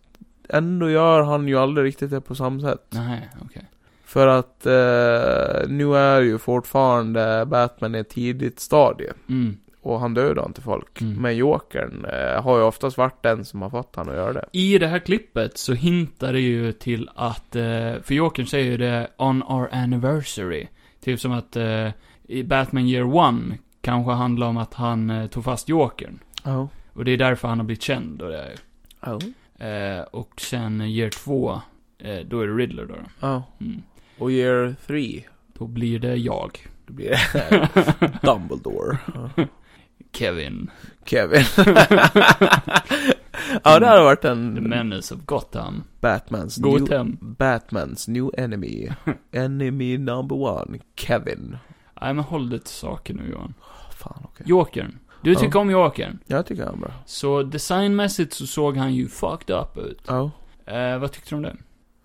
ändå gör han ju aldrig riktigt det på samma sätt. Nej, okej. För att eh, nu är ju fortfarande Batman i ett tidigt stadie. Mm. Och han dödar inte folk. Mm. Men Jokern eh, har ju oftast varit den som har fått han att göra det. I det här klippet så hintar det ju till att, eh, för Jokern säger ju det, on our anniversary. Typ som att, eh, i Batman year one kanske handlar om att han eh, tog fast Jokern. Ja. Och det är därför han har blivit känd och det är Ja. eh, Och sen year två, eh, då är det Riddler då. Ja. Mm. Och year 3, Då blir det jag. Då blir det (laughs) Dumbledore. Kevin. Kevin. (laughs) ja, det hade varit The en Menace of Gotham. Batmans new, Gotham. Batmans new enemy. (laughs) enemy number one, Kevin. Nej men håll det till saken nu Johan. Fan, okej. Jokern. Du tycker om Jokern. Jag tycker han är bra. Så designmässigt så såg han ju fucked up ut. Ja. Eh, vad tyckte du om det?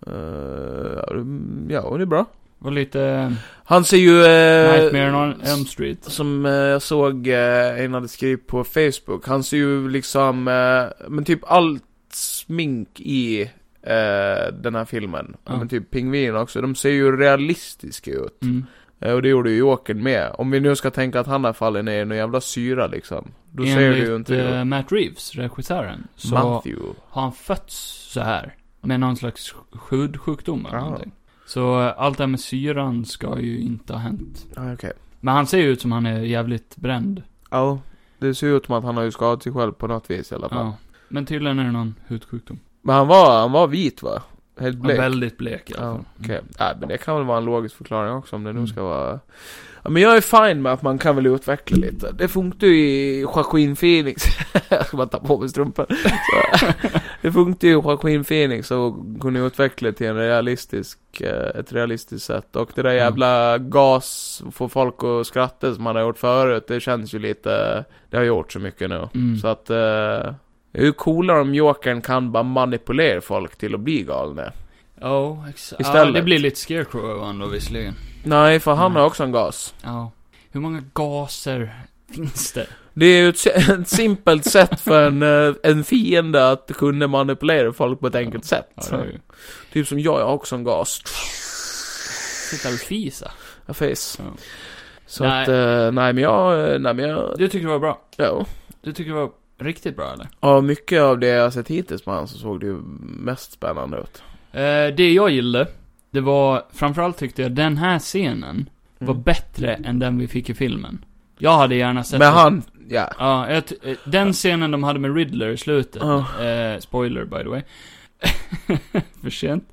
Uh, ja, det är bra. Var lite Han ser ju... eh, Nightmare on Elm Street. Som eh, jag såg eh, en hade skrivit på Facebook. Han ser ju liksom, eh, men typ allt smink i eh, den här filmen. Ja. Men typ pingvin också. De ser ju realistiska ut. Mm. Eh, och det gjorde ju Jokern med. Om vi nu ska tänka att han har fallit ner i någon jävla syra liksom. Då ser det ju inte ut. Matt Reeves, regissören, så Matthew. har han fötts så här Med någon slags hudsjukdom eller Ja. någonting. Så eh, allt det här med syran ska ju inte ha hänt. Ja, okej. Men han ser ju ut som han är jävligt bränd. Ja. Det ser ut som att han har ju skadat sig själv på något vis i alla fall. Ja. Men tydligen är det någon hudsjukdom. Men han var, han var vit va? Helt blek. är väldigt blek i alla Ja, fall. okej. Ja, men det kan väl vara en logisk förklaring också om det nu Mm. ska vara... Ja, men jag är fine med att man kan väl utveckla lite. Det funkar ju i Joaquin Phoenix. (laughs) jag ska bara ta på mig strumpan. (laughs) Det funkar ju i Joaquin Phoenix och kunna utveckla till en realistisk, eh, ett realistiskt sätt. Och det där Mm. jävla gas, få folk att skratta som man har gjort förut, det känns ju lite, det har gjort så mycket nu. Mm. Så att, ju coolare om Jokern kan bara manipulera folk till att bli galna. Ja, exakt. Ja, Istället. det blir lite scarecrow av honom då visserligen. Nej, för han Nej. har också en gas. Ja. Hur många gaser finns det? Det är ju ett, (laughs) ett simpelt sätt för en, eh, en fiende att kunna manipulera folk på ett enkelt sätt. Ja, det är ju. Typ som jag, jag har också en gas. Sitta och fisa. Jag fes. Ja. Så Nej. att, eh, nej men jag, eh, nej men jag, Du tycker det var bra? ja. Du tycker det var riktigt bra eller? Ja, mycket av det jag har sett hittills på han så såg det ju mest spännande ut. Eh, det jag gillade, det var, framförallt tyckte jag den här scenen var Mm. bättre än den vi fick i filmen. Jag hade gärna sett Men han, ja. Ja, jag eh, den scenen de hade med Riddler i slutet, Ja. eh, spoiler by the way. (laughs) För sent.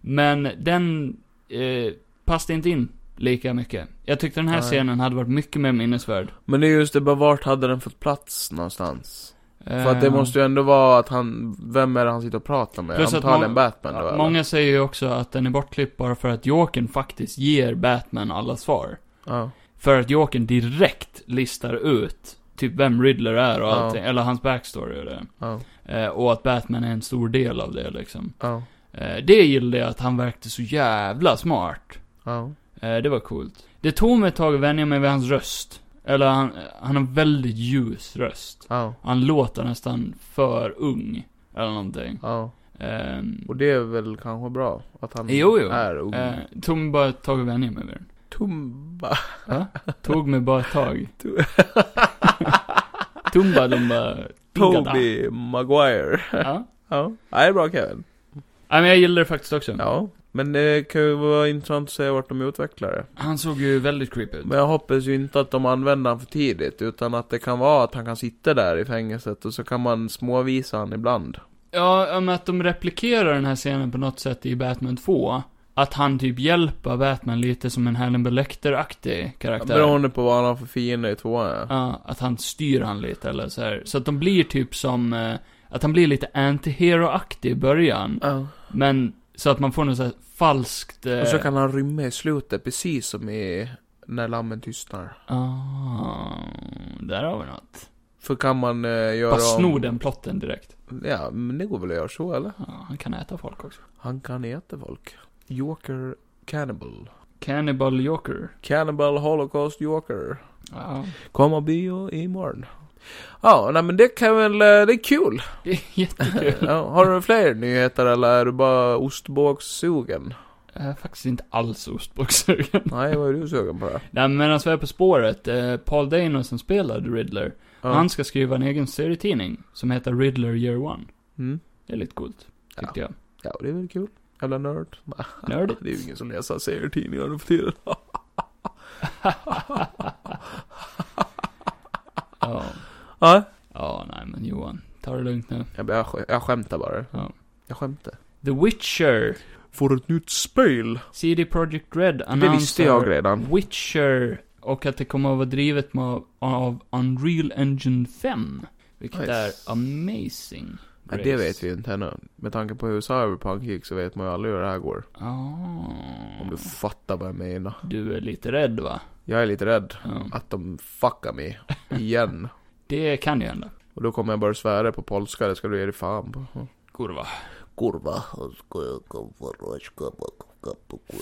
Men den eh, passade inte in lika mycket. Jag tyckte den här Nej. scenen hade varit mycket mer minnesvärd. Men det är just det, bara vart hade den fått plats någonstans? För att det måste ju ändå vara att han, vem är det han sitter och pratar med? Plus Antagligen må- Batman då eller? många säger ju också att den är bortklippt bara för att Jokern faktiskt ger Batman alla svar. Ja. För att Jokern direkt listar ut typ vem Riddler är och allting, eller hans backstory och det. Ja. Eh, och att Batman är en stor del av det liksom. Ja. Eh, det gillade jag att han verkade så jävla smart. Ja. Eh, det var coolt. Det tog mig ett tag att vänja mig vid hans röst. Eller han, han har väldigt ljus röst. Ja. Han låter nästan för ung. Eller någonting. Ja. Ehm, Och det är väl kanske bra? Att han Jo, jo. är ung. eh, tog mig bara ett tag att vänja mig vid den. Tumba. Va? Tog mig bara ett tag. (laughs) (laughs) Tumba dumba. digada. Toby Maguire. Ja. (laughs) Ja. Ja, det är bra Kevin. Nej men jag gillar det faktiskt också. Ja. Men det kan ju vara intressant att se vart de utvecklar det. Han såg ju väldigt creepy ut. Men jag hoppas ju inte att de använder han för tidigt, utan att det kan vara att han kan sitta där i fängelset och så kan man småvisa han ibland. Ja, om att de replikerar den här scenen på något sätt i Batman 2. Att han typ hjälper Batman lite som en Hannibal Lecter-aktig karaktär. Beroende på vad han har för fiender i tvåan ja. Ja, att han styr han lite eller så här. Så att de blir typ som, eh, att han blir lite anti-hero-aktig i början. Ja. Men, så att man får något så här falskt... Eh, Och så kan han rymma i slutet, precis som i När lammen tystnar. Ah, där har vi något. För kan man eh, göra Bara om- sno den plotten direkt. Ja, men det går väl att göra så eller? Ja, han kan äta folk också. Han kan äta folk. Joker Cannibal. Cannibal Joker. Cannibal Holocaust Joker. Ja, Kommer bio imorgon. Ja, nej men det kan väl, eh, det är kul. det är jättekul. (laughs) Ja, har du fler nyheter eller är du bara ostbågssugen? Jag är faktiskt inte alls ostbågssugen. Nej, vad är du sugen på då? Nej, men alltså jag är på spåret. Eh, Paul Dano som spelade Riddler. Ja. Han ska skriva en egen serietidning. Som heter Riddler Year One. Mm. Det är lite coolt. Tyckte jag. Ja, det är väl kul. Jävla nörd. (laughs) Nördigt. Det är ju ingen som läser serietidningar nu för tiden. (laughs) Ja. Ja. Ja, nej men Johan. Ta det lugnt nu. Jag, jag, sk- jag skämtar bara. Ja. Jag skämtar. The Witcher. Får ett nytt spel. CD Projekt Red Det visste jag annonserar redan. Witcher. Och att det kommer att vara drivet med, av Unreal Engine 5. Vilket Nice. är amazing. Men det vet vi ju inte ännu. Med tanke på hur Cyberpunk gick så vet man ju aldrig hur det här går. Ah, Om du fattar vad jag menar. du är lite rädd va? Jag är lite rädd Ja. att de fuckar mig. Igen. (laughs) Det kan ju hända. Och då kommer jag börja svära på polska, det ska du ge dig fan på. Kurva. Kurva.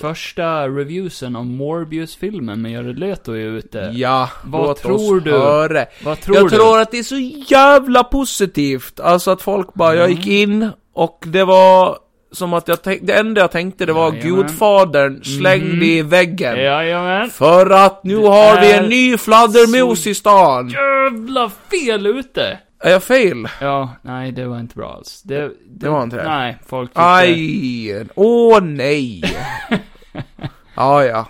Första reviewsen om Morbius-filmen med Jared Leto är ute. Ja, Vad låt tror oss du? höra. Vad tror jag du? tror att det är så jävla positivt. Alltså att folk bara, jag Mm. gick in och det var som att jag tänkte, det enda jag tänkte det var Jajamän. Gudfadern slängd Mhm. i väggen. Jajamän. För att nu Det har vi en ny fladdermus i stan. Jävla fel ute! Är jag fel? Ja, nej det var inte bra alls. Det, det, var inte det? Nej, folk tyckte... Aj! Åh nej! (laughs) ja, ja.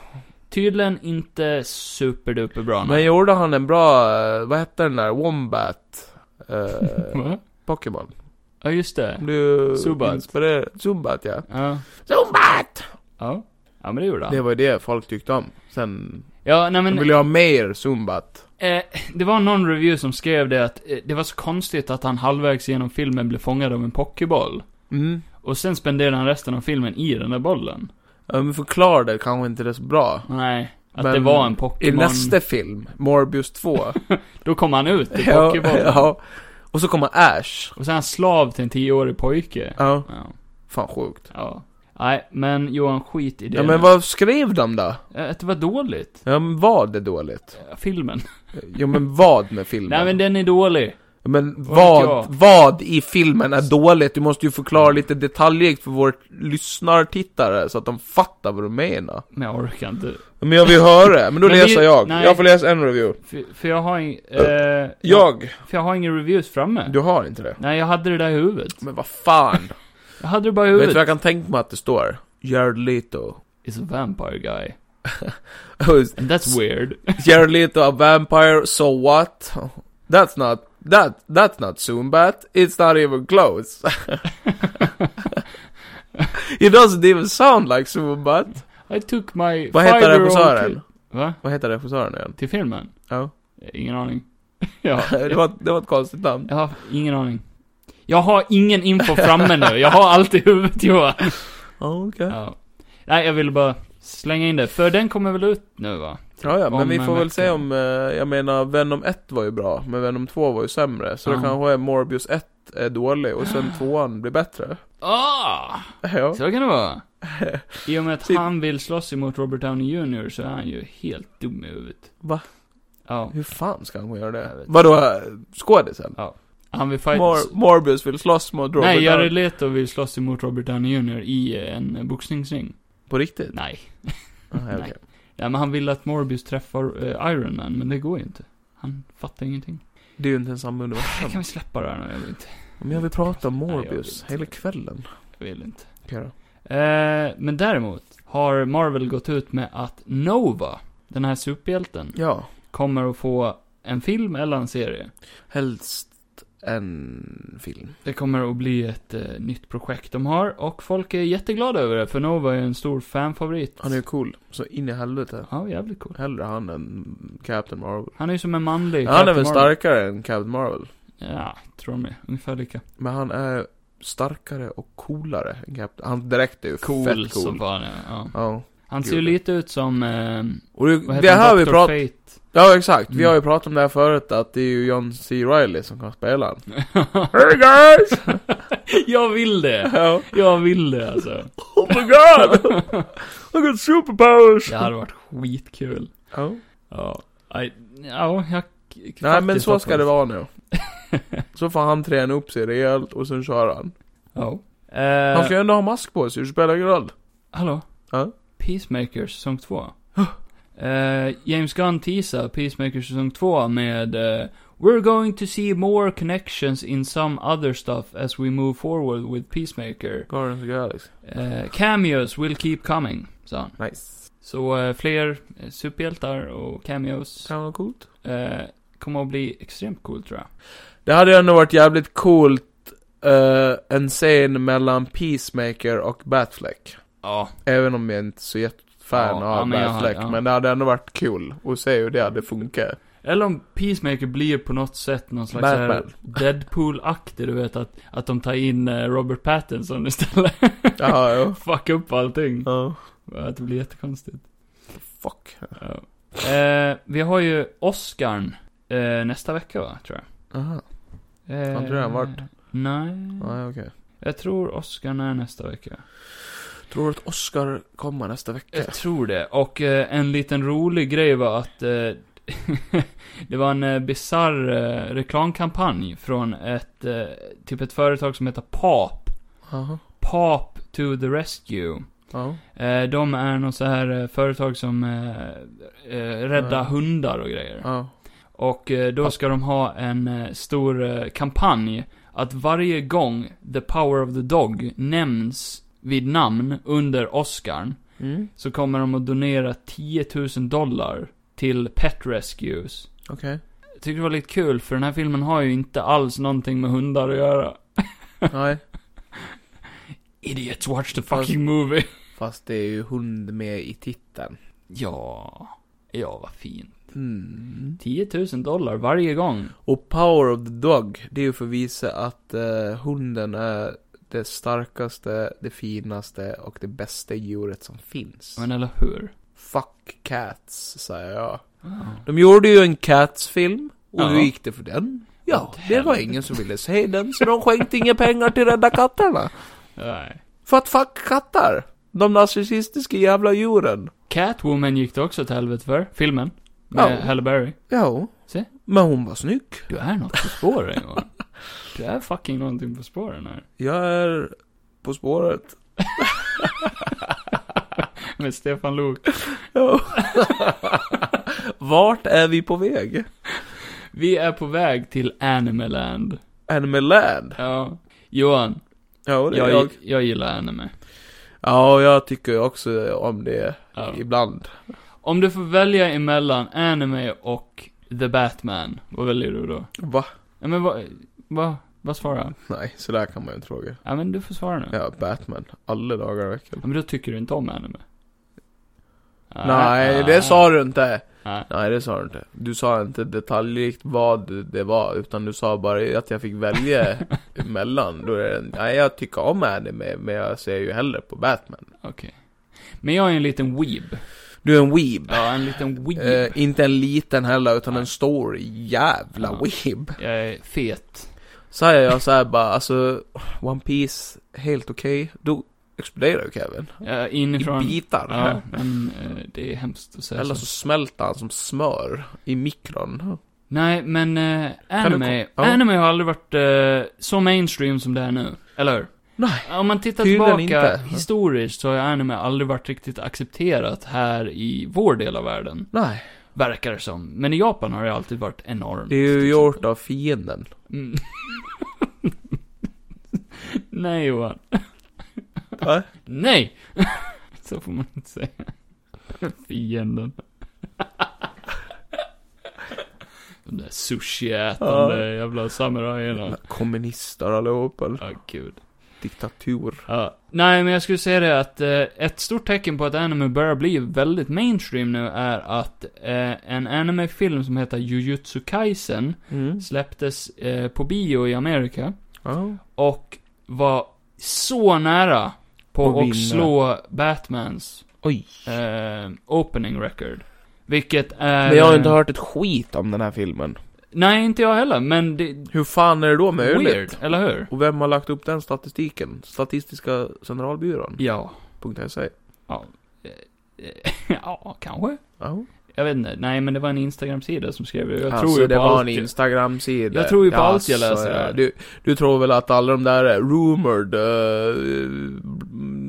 Tydligen inte superduper bra. Men gjorde han en bra, eh, vad hette den där, Wombat? Eh? (laughs) Pokémon. Ja, just det. Du Zubat. inspirerad- Zubat ja. Ja. Zumbat! Ja. Ja, men det gjorde han. Det var ju det folk tyckte om. Sen, Ja, nej men... de ville ha mer Zumbat. Eh, det var någon review som skrev det att eh, det var så konstigt att han halvvägs genom filmen blev fångad av en pokéboll. Mm. Och sen spenderade han resten av filmen i den där bollen. Ja, men förklara det kanske inte det så bra. Nej. Att Men det var en I Pokémon. nästa film, Morbius 2. (laughs) Då kom han ut i ja, Pokébollen. ja. Och så kommer Ash. Och sen är han slav till en tioårig pojke. Ja, Ja. fan sjukt. ja. Nej, men Johan, skit i det. Ja men vad skrev de då? Eh, Att det var dåligt. Ja men var det dåligt? Eh, Filmen. Ja men vad med filmen? Nej men den är dålig. Men vad, vad i filmen är dåligt? Du måste ju förklara lite detaljrikt för våra lyssnartittare så att de fattar vad du menar. Men jag orkar inte. Men jag vill höra, men då (laughs) Men läser vi- jag. nej. Jag får läsa en review. För, för jag har ing, eh, Jag? För jag har ingen reviews framme. Du har inte det? Nej, jag hade det där i huvudet. Men vad fan? (laughs) Jag hade det bara i Vet du huvudet. vad jag kan tänka mig att det står? Jared Leto. Is a vampire guy. (laughs) And that's weird. Jared Leto a vampire, so what? That's not, that, that's not Zumbat. It's not even close. (laughs) It doesn't even sound like Zumbat. I took my Vad heter regissören? Va? Vad heter regissören igen? Till filmen? Ja. Ingen aning. (laughs) Ja. det, var, det var ett konstigt namn. Jag har ingen aning. Jag har ingen info framme nu. Jag har allt i huvudet Johan. (laughs) Okej. Ja. Nej, jag ville bara slänga in det. För den kommer väl ut nu va? Ja, ja, men vi får väl se om, eh, jag menar Venom 1 var ju bra, men Venom 2 var ju sämre. Så Ja. det kanske Morbius 1 är dålig och sen 2an blir bättre. Ah! Ja. Så kan det vara. (laughs) I och med att Typ- han vill slåss emot Robert Downey Jr. så är han ju helt dum i huvudet. Va? Ja. Hur fan ska han göra det? Vadå, eh, skådisen? Han vill fight... Mor- Morbius vill slåss mot Robert Nej, Jared Downey. Leto vill slåss emot Robert Downey Jr. i en boxningsring. På riktigt? Nej. Ah, (laughs) Nej. Ja, men han vill att Morbius träffar eh, Iron Man, men det går ju inte. Han fattar ingenting. Det är ju inte ens samma universum. Kan vi släppa det här nu? Jag vill inte. Men jag vill prata om Nej, Morbius inte. hela kvällen. Jag vill inte. Okej då. Eh, men däremot har Marvel gått ut med att Nova, den här superhjälten, Ja, kommer att få en film eller en serie. helst en film. Det kommer att bli ett eh, nytt projekt de har och folk är jätteglada över det, för Nova är en stor fanfavorit. Han är ju cool, så in i helvete. Ja, jävligt cool. Hellre han än Captain Marvel. Han är ju som en manlig Han är Captain väl Marvel. starkare än Captain Marvel. Ja, tror de är. Ungefär lika. Men han är starkare och coolare än Captain. Han direkt är ju Cool, fett som cool. fan är. Ja. Ja. Han ser ju lite ut som, eh, Och det, vad det heter här vi Dr. pratat, Fate. Ja exakt, vi Mm. har ju pratat om det här förut att det är ju John C. Reilly som kan spela han. (laughs) Hey guys! (laughs) jag vill det! ja. Jag vill det alltså. (laughs) Oh my god! I got superpowers! Det hade varit skitkul. Ja. Ja. Nej, ja, jag... Nej men så ska det vara nu. Så får han träna upp sig rejält och sen kör han. Ja. Eh, Han ska ju ändå ha mask på sig, det spelar ingen roll. Hallå? Ja. Peacemaker säsong 2. Eh, James Gunn teasar Peacemaker säsong 2 med eh, We're going to see more connections in some other stuff as we move forward with Peacemaker. Guardians of the Galaxy. Eh, cameos will keep coming, sa han. Nice. Så fler superhjältar och cameos Kan vara coolt. kommer att bli extremt coolt tror jag. Det hade ändå varit jävligt coolt en scen mellan Peacemaker och Batfleck. Ja. Även om jag inte är så jättefan Ja, av ja, Batfleck. ja. Men det hade ändå varit kul att se hur det hade funkat. Eller om Peacemaker blir på något sätt någon slags. Deadpool-aktig, du vet att, att de tar in eh, Robert Pattinson istället. Jaha, ja. (laughs) Fuck upp allting. ja. Att det blir jättekonstigt. Fuck. Ja. Eh, vi har ju Oscarn eh, nästa vecka va, tror jag. Aha. Eh, Har inte redan varit? Nej. Nej, okej. Jag tror Oscarn är nästa vecka. Tror du att Oscar kommer nästa vecka? Jag tror det. Och eh, en liten rolig grej var att eh, (laughs) det var en eh, bizarr eh, reklamkampanj från ett, eh, typ ett företag som heter PAP. Jaha. PAP to the rescue. Ja. Eh, de är något så här eh, företag som eh, eh, räddar Ja. hundar och grejer. Ja. Och eh, då ska de ha en eh, stor eh, kampanj. Att varje gång The Power of the Dog nämns vid namn under Oscarn. Mm. Så kommer de att donera 10 000 dollar till Pet Rescues. Okej. Jag tycker det var lite kul, för den här filmen har ju inte alls någonting med hundar att göra. Nej. (laughs) Idiots, watch the Fast- fucking movie. (laughs) Fast det är ju hund med i titeln. Ja, ja vad fint. Mm. 10 000 dollar varje gång. Och Power of the Dog, det är ju för att visa att eh, hunden är det starkaste, det finaste och det bästa djuret som finns. Men eller hur? Fuck cats, säger jag. Ja. De gjorde ju en Cats-film, och Ja. hur gick det för den? Ja, det var ingen som ville se den, så de skänkte inga pengar till Rädda Katterna. Nej. För att fuck katter! De narcissistiska jävla djuren. Catwoman gick det också till helvete för, filmen. Med Ja. Halle Berry. Ja. Se. Men hon var snygg. Du är något på spåren Johan. Du är fucking någonting på spåren här. (laughs) Jag är på spåret. (laughs) Med Stefan Lok. Ja. Vart är vi på väg? Vi är på väg till Animeland. Animal Land? Ja. Johan, Ja, det är jag, jag. jag gillar anime. Ja, jag tycker också om det Ja. ibland. Om du får välja emellan anime och The Batman, vad väljer du då? Va? Ja men vad, vad, vad svarar jag? Nej, så där kan man ju inte fråga. Ja men du får svara nu. Ja, Batman. Alla dagar i Ja, veckan. men då tycker du inte om anime? Nej, Ah. det sa du inte. Nej. Nej, det sa du inte. Du sa inte detaljrikt vad det var, utan du sa bara att jag fick välja (laughs) emellan. Då är det, nej, jag tycker om anime, men jag ser ju hellre på Batman. Okej. Men jag är en liten weeb. Du är en weeb. Ja, en liten weeb. Eh, inte en liten heller, utan Nej. en stor jävla Ja. weeb. Jag är fet. Säger jag såhär bara, alltså, One Piece helt okej. Då exploderar ju Kevin. Jag är I inifrån... bitar. Ja, men eh, det är hemskt att säga Eller så. så smälter han som smör i mikron. Nej, men eh, anime, ja. anime har aldrig varit eh, så mainstream som det är nu. Eller hur? Nej. Om man tittar tillbaka inte. historiskt så har anime aldrig varit riktigt accepterat här i vår del av världen. Nej. Verkar det som. Men i Japan har det alltid varit enormt. Det är ju till gjort av fienden. Mm. (laughs) Nej Johan. Va? Nej! (laughs) så får man inte säga. (laughs) Fienden. De där sushi-ätande jävla samurajerna. Kommunister allihopa. Ja, gud. Diktatur. Ja. Nej, men jag skulle säga det att eh, ett stort tecken på att anime börjar bli väldigt mainstream nu är att eh, en anime-film som heter Jujutsu Kaisen Mm. släpptes eh, på bio i Amerika Ja. och var så nära på att slå Batmans eh, opening record. Vilket är... Men jag har inte hört ett skit om den här filmen. Nej, inte jag heller, men det... Hur fan är det då möjligt? Weird, eller hur? Och vem har lagt upp den statistiken? Statistiska centralbyrån? Ja. .se. Ja. (laughs) Ja, kanske. Ja. Jag vet inte. Nej, men det var en Instagram-sida som skrev det. Jag alltså, tror ju det på var allt. en Instagram-sida. Jag tror ju på allt jag läser ja. Du, du tror väl att alla de där rumored uh,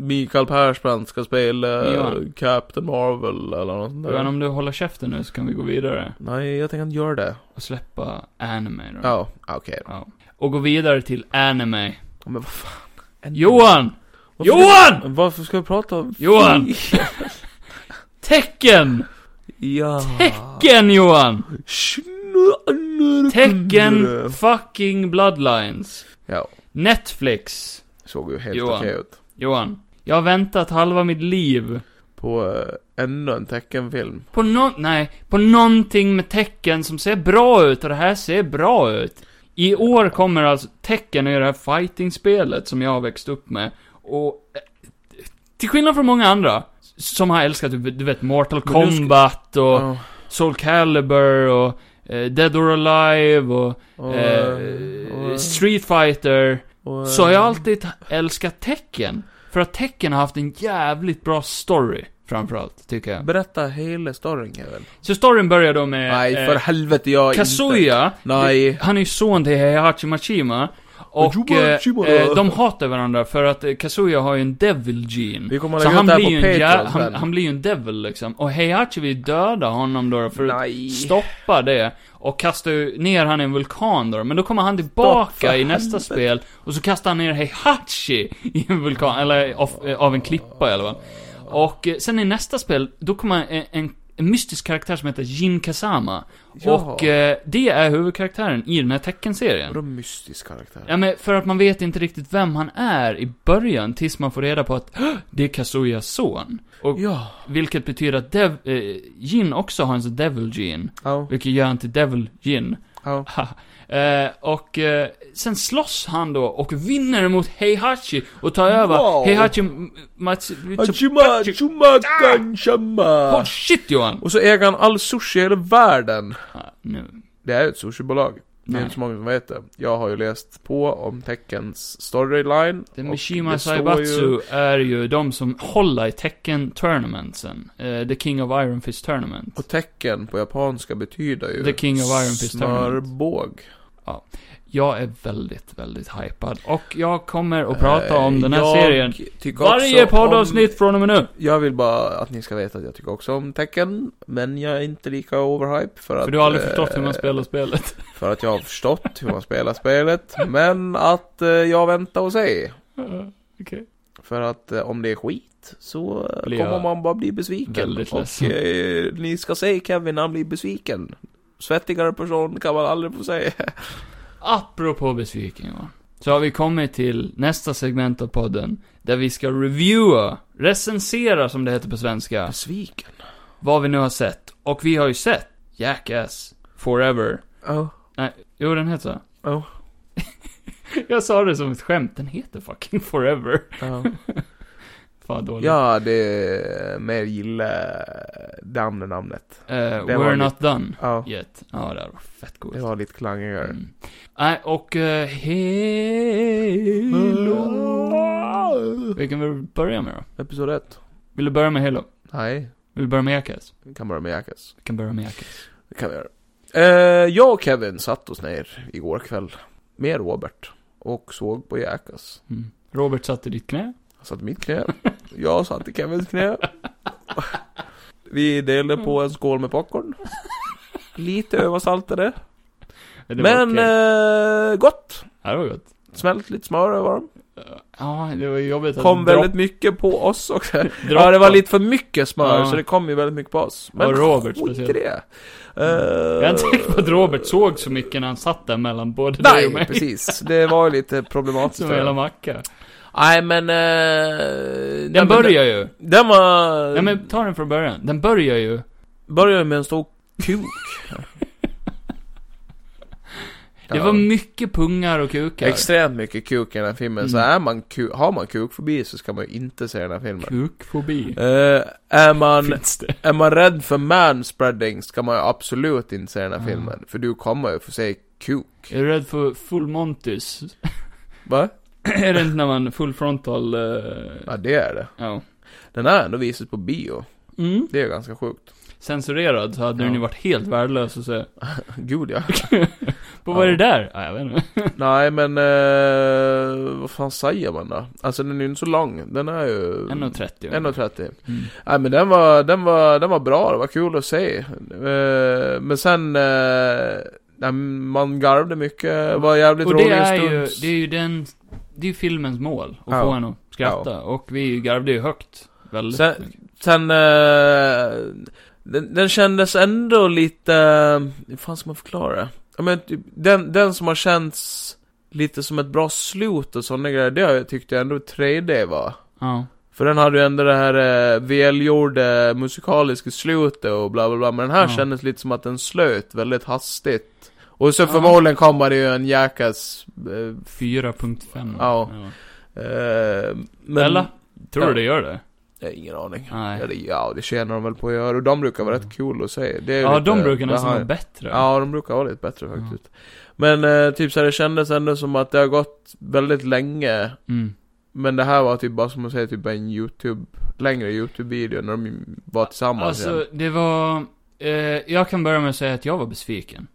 Mikael Persbrandt ska spela Ja. Captain Marvel eller något sånt där. Men om du håller käften nu så kan vi gå vidare. Nej, jag tänker inte göra det. Och släppa anime då. Ja, okej då. Ja. Och gå vidare till anime. Men vad fan. En- Johan! Varför Johan! Ska, varför ska vi prata om... Johan! (laughs) Tecken! Ja. Tecken Johan! Tecken. Fucking bloodlines. Ja, Netflix. såg ju helt Johan. okej ut. Johan. Jag har väntat halva mitt liv På uh, ännu en teckenfilm. på nå... nej, på någonting med tecken som ser bra ut och det här ser bra ut. I år kommer alltså tecken i det här fighting-spelet som jag har växt upp med. Och... eh, Till skillnad från många andra, som har älskat, du vet- du vet, Mortal du ska- Kombat och Ja, Soul Calibur och eh, Dead or Alive och, och, eh, och- Street Fighter. Så har jag alltid älskat tecken. För att tecken har haft en jävligt bra story, framförallt, tycker jag. Berätta hela storyn Kevin. Så storyn börjar då med... Nej, eh, för helvete jag inte. Kazuya, Nej. han är ju son till Heihachi Mashima. Och Mashima, eh, Mashima. eh, de hatar varandra för att eh, Kazuya har ju en devil gene. Så han blir, ju en Patreon han, han blir ju en devil liksom. Och Heihachi vill döda honom då för att Nej. stoppa det. Och kastar ner han i en vulkan då. Men då kommer han tillbaka i nästa spel. Och så kastar han ner Heihachi i en vulkan, eller av, eh, av en klippa alla fall. Och eh, sen i nästa spel, då kommer en, en, en mystisk karaktär som heter Jin Kazama. Ja. Och eh, det är huvudkaraktären i den här teckenserien. Vadå mystisk karaktär? Ja men för att man vet inte riktigt vem han är i början, tills man får reda på att "Hå! det är Kazuyas son. Och Ja. vilket betyder att Dev, eh, Jin också har en sån Devil Gene. Ja. Vilket gör han till Devil Jin. Ja. (laughs) eh, och eh, sen slåss han då och vinner mot Heihachi och tar över Wow. Heihachi Matsu... Hachima, chumakan, shama. Håll shit Johan! Och så äger han all sushi i hela världen. Ah, nu. Det är ett sushibolag. Det är inte så många som vet det. Jag har ju läst på om Teckens storyline. Det Mishima Saibatsu ju- är ju de som håller i Tekken Tournamentsen. Eh, The King of Iron Fist Tournament. Och tecken på japanska betyder ju The King of Iron Fist Tournament. smörbåg. Jag är väldigt, väldigt hypad. Och jag kommer att prata om Eh, den här jag serien varje också om- poddavsnitt från och med nu. Jag vill bara att ni ska veta att jag tycker också om tecken, men jag är inte lika overhype för att... För du har aldrig eh, förstått hur man spelar spelet. (laughs) För att jag har förstått hur man spelar spelet, men att eh, jag väntar och ser. Okej. För att eh, om det är skit så eh, Blir kommer man bara bli besviken. väldigt och ledsen. eh, ni ska se Kevin han blir besviken. Svettigare person kan man aldrig få se. (laughs) Apropå besviken. Så har vi kommit till nästa segment av podden. Där vi ska reviewa, recensera som det heter på svenska, Besviken? vad vi nu har sett. Och vi har ju sett Jackass Forever. Ja. Jo, den heter så. Ja. (laughs) Jag sa det som ett skämt, den heter fucking Forever. Ja. (laughs) Fan dåligt. Ja, det är mer gilla det andra namnet. Eh, det we're not done Ja, yet. Ja, det var fett coolt. det var lite klangigare. Mm. Nej, och uh, Halo. Vi kan väl börja med då? Episod 1. Vill du börja med Halo? Nej, Vill du börja med Jackass? vi kan börja med Jackass. Vi kan börja med Jackass. Det kan vi göra. Eh, jag och Kevin satt oss ner igår kväll med Robert och såg på Jackass. Mm. Robert satt i ditt knä. Han satt i mitt knä, jag satt i Kevins knä. Vi delade på en skål med popcorn. Lite översaltade. Var Men okej. eh, gott. Ja, det var gott. Smält lite smör över dem. Ja, det var jobbigt att Kom väldigt mycket på oss också. Ja, det var lite för mycket smör, Ja. så det kom ju väldigt mycket på oss. Men Och Robert speciellt. det. Jag är inte säker på att Robert såg så mycket när han satt där mellan både dig och Nej, mig. precis. Det var ju lite problematiskt. Som en den. macka. Nej, men... Eh, Den börjar ju. Den var... Nej men ta den från början. Den börjar ju. Började med en stor kuk. (laughs) Det var mycket pungar och kukar. Extremt mycket kuk i den här filmen. Så Mm. är man ku- har man kukfobi så ska man ju inte se den här filmen. Kukfobi. Eh, är man... Är man rädd för manspreading ska man ju absolut inte se den här Ah. filmen. För du kommer ju få se kuk. Är du rädd för full montis? Va? (clears throat) är det inte när man full frontal... Uh... Ja, det är det. Ja. Den är ändå visad på bio. Mm. Det är ganska sjukt. Censurerad så hade den ju varit helt värdelös att se. (laughs) Gud ja. På (laughs) vad är det där? Ja, jag vet inte. (laughs) Nej men, eh, vad fan säger man då? Alltså den är ju inte så lång. Den är ju... 1.30. 1.30. Mm. Nej men den var, den var, den var bra. Det var kul att se. Eh, men sen, eh, nej, man garvade mycket. Det var jävligt Och rolig det är ju, det är ju den, det är ju filmens mål. Att Ja. få en att skratta. Och vi garvade ju högt. Väldigt Sen- mycket. Sen, eh, den, den kändes ändå lite, hur fan ska man förklara det? Ja, men typ, den, den som har känts lite som ett bra slut och sådana grejer, det har jag tyckte ändå 3D var. Ja. För den hade ju ändå det här eh, välgjorda musikaliska slutet och bla bla bla, men den här Ja. kändes lite som att den slöt väldigt hastigt. Och så Ja. förmodligen kommer det ju en jäkas... Eh, 4.5. Ja. eh, men, Eller? Tror Ja. du det gör det? Jag har ingen aning. Nej. Ja, det, ja, det tjänar de väl på att göra. Och de brukar vara rätt cool att se. Det är Ja, lite, de brukar nästan vara bättre. Ja, de brukar vara lite bättre faktiskt. Men eh, typ så här, det kändes ändå som att det har gått väldigt länge. Mm. Men det här var typ bara som att säga typ en YouTube, längre YouTube-video när de var tillsammans Alltså, igen. det var... Eh, jag kan börja med att säga att jag var besviken.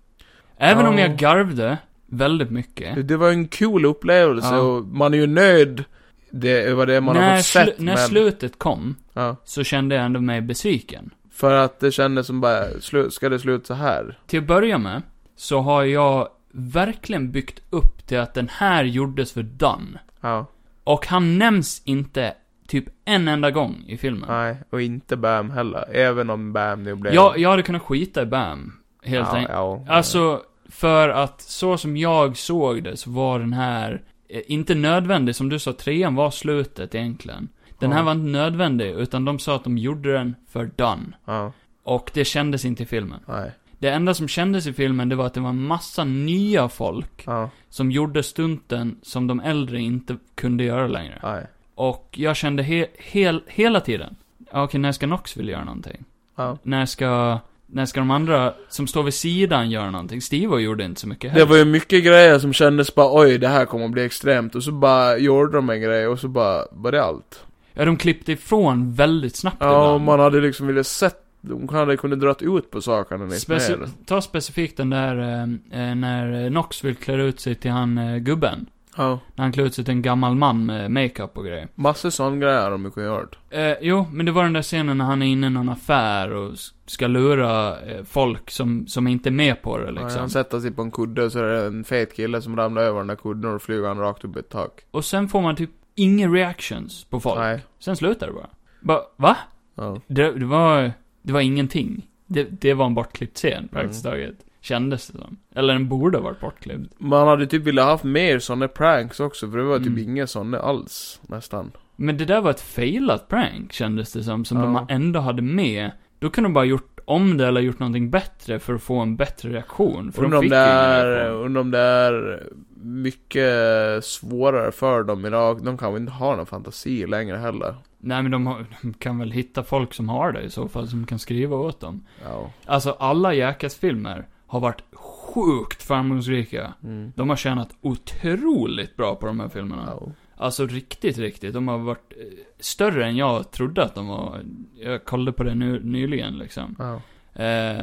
Även Ja. om jag garvde väldigt mycket. Det, var en cool upplevelse Ja. och man är ju nöjd det, över det man har när, fått sett. när men, slutet kom, ja, så kände jag ändå mig besviken. för att det kändes som bara, ska det sluta så här? Till att börja med, så har jag verkligen byggt upp till att den här gjordes för Dunn. Ja, Och han nämns inte typ en enda gång i filmen. nej, och inte Bam heller. Även om Bam nu blev... Jag, jag hade kunnat skita i Bam. Helt ja, enkelt. ja, Alltså, för att så som jag såg det så var den här eh, inte nödvändig. Som du sa, trean var slutet egentligen. Den här var inte nödvändig, utan de sa att de gjorde den för done. Ja, Och det kändes inte i filmen. nej, Det enda som kändes i filmen, det var att det var en massa nya folk ja, som gjorde stunten som de äldre inte kunde göra längre. nej, Och jag kände he hel hela tiden, okej, när ska Knoxville göra någonting? ja. När ska, när ska de andra som står vid sidan göra någonting? Steve gjorde inte så mycket Det heller. var ju mycket grejer som kändes bara oj, det här kommer att bli extremt. Och så bara gjorde de en grej och så bara var det allt. Ja, de klippte ifrån väldigt snabbt Ja, och ibland. man hade liksom velat sett, de hade kunnat dra ut på sakerna lite Speci- mer. ta specifikt den där, eh, eh, när Knoxville klär ut sig till han eh, gubben. Ja, När han klär ut sig till en gammal man med makeup och grejer. massor sån grejer har de ju gjort. Eh, jo, men det var den där scenen när han är inne i någon affär och ska lura eh, folk som, som inte är med på det Ja, liksom. han sätter sig på en kudde och så är det en fet kille som ramlar över den där kudden och flyger han rakt upp i ett tak. Och sen får man typ inga reactions på folk. Nej. Sen slutar det bara. Bara, va? Ja. Det, det var, det var ingenting. Det, det var en bortklippt scen praktiskt Mm. taget. Kändes det som. Eller den borde ha varit bortklippt. Man hade typ velat haft mer såna pranks också, för det var typ Mm. inga såna alls, nästan. Men det där var ett failat prank, kändes det som. Som Ja. de ändå hade med. Då kunde de bara gjort om det eller gjort någonting bättre för att få en bättre reaktion. För de Undrar om fick det ju ingen är, reaktion. undrar om det är mycket svårare för dem idag. De kan väl inte ha någon fantasi längre heller. Nej men de, har, de kan väl hitta folk som har det i så fall, som kan skriva åt dem. Ja. Alltså alla Jackass-filmer har varit sjukt framgångsrika. Mm. De har tjänat otroligt bra på de här filmerna. Ja. Alltså riktigt, riktigt. De har varit eh, större än jag trodde att de var. Jag kollade på det nu, nyligen liksom. Ja. Eh,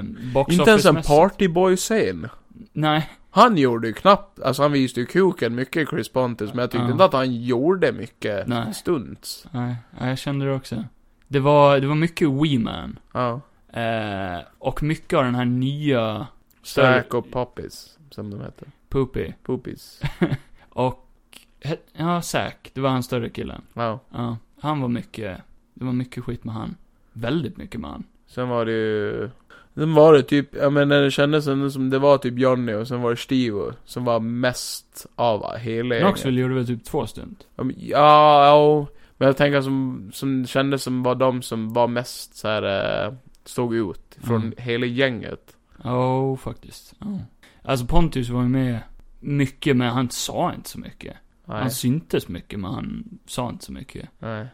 Inte ens en partyboy-scen. Nej. Han gjorde ju knappt, alltså han visade ju kuken mycket Chris Pontus, men jag tyckte Ja. inte att han gjorde mycket Nej. stunts. Nej, jag kände det också. Det var, det var mycket Wee Man. Ja. Eh, och mycket av den här nya... Stack och Poppies, som de heter. Poopy. Poopies. (laughs) Och, ja, Zack. Det var han större killen. Ja. Ja, han var mycket, det var mycket skit med han. Väldigt mycket med han. Sen var det ju... Sen var det typ, jag menar det kändes ändå som det var typ Johnny och sen var det Steve som var mest av hela gänget. Knoxville gjorde väl typ två stund. Ja, men- Ja, ja, men jag tänker som, som kändes som var de som var mest så här eh, stod ut från Mm. hela gänget. Ja, oh, faktiskt. Ja. Alltså Pontius var ju med mycket, men han sa inte så mycket. Nej, Han syntes mycket, men han sa inte så mycket. nej,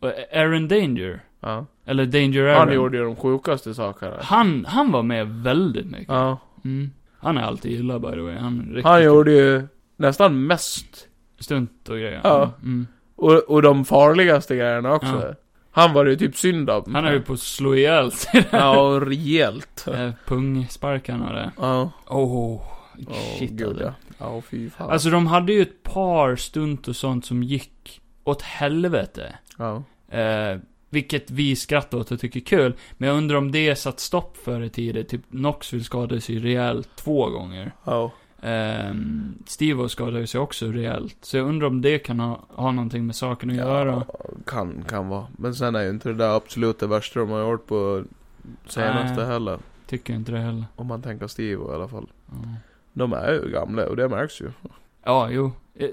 och Aaron Danger, ja. eller Danger Aaron. Han gjorde ju de sjukaste sakerna. han, han var med väldigt mycket. Ja. Mm. Han är alltid gillad by the way. Han riktigt Han gjorde ju nästan mest. stunt och grejer. Ja. Mm. Och, och de farligaste grejerna också. Ja. Han var det ju typ synd om. Han är ju på att slå ihjäl sig. (laughs) Ja, rejält. (laughs) Eh, Pungsparkarna och det. Ja. Oh, Åh, shit gud alltså. ja. Ja, fy fan. Alltså de hade ju ett par stunt och sånt som gick åt helvete. Ja. Eh, vilket vi skrattar åt och tycker är kul. Men jag undrar om det satt stopp för i tiden. Typ Knoxville skadades ju rejält två gånger. Ja. Um, Steve skadade sig också rejält. Så jag undrar om det kan ha, ha någonting med saken att göra. kan, kan vara. Men sen är ju inte det där absolut det värsta de har gjort på senaste Nej. heller. Tycker inte det heller. Om man tänker Steve i alla fall. Ja. De är ju gamla och det märks ju. Ja, jo. Eh,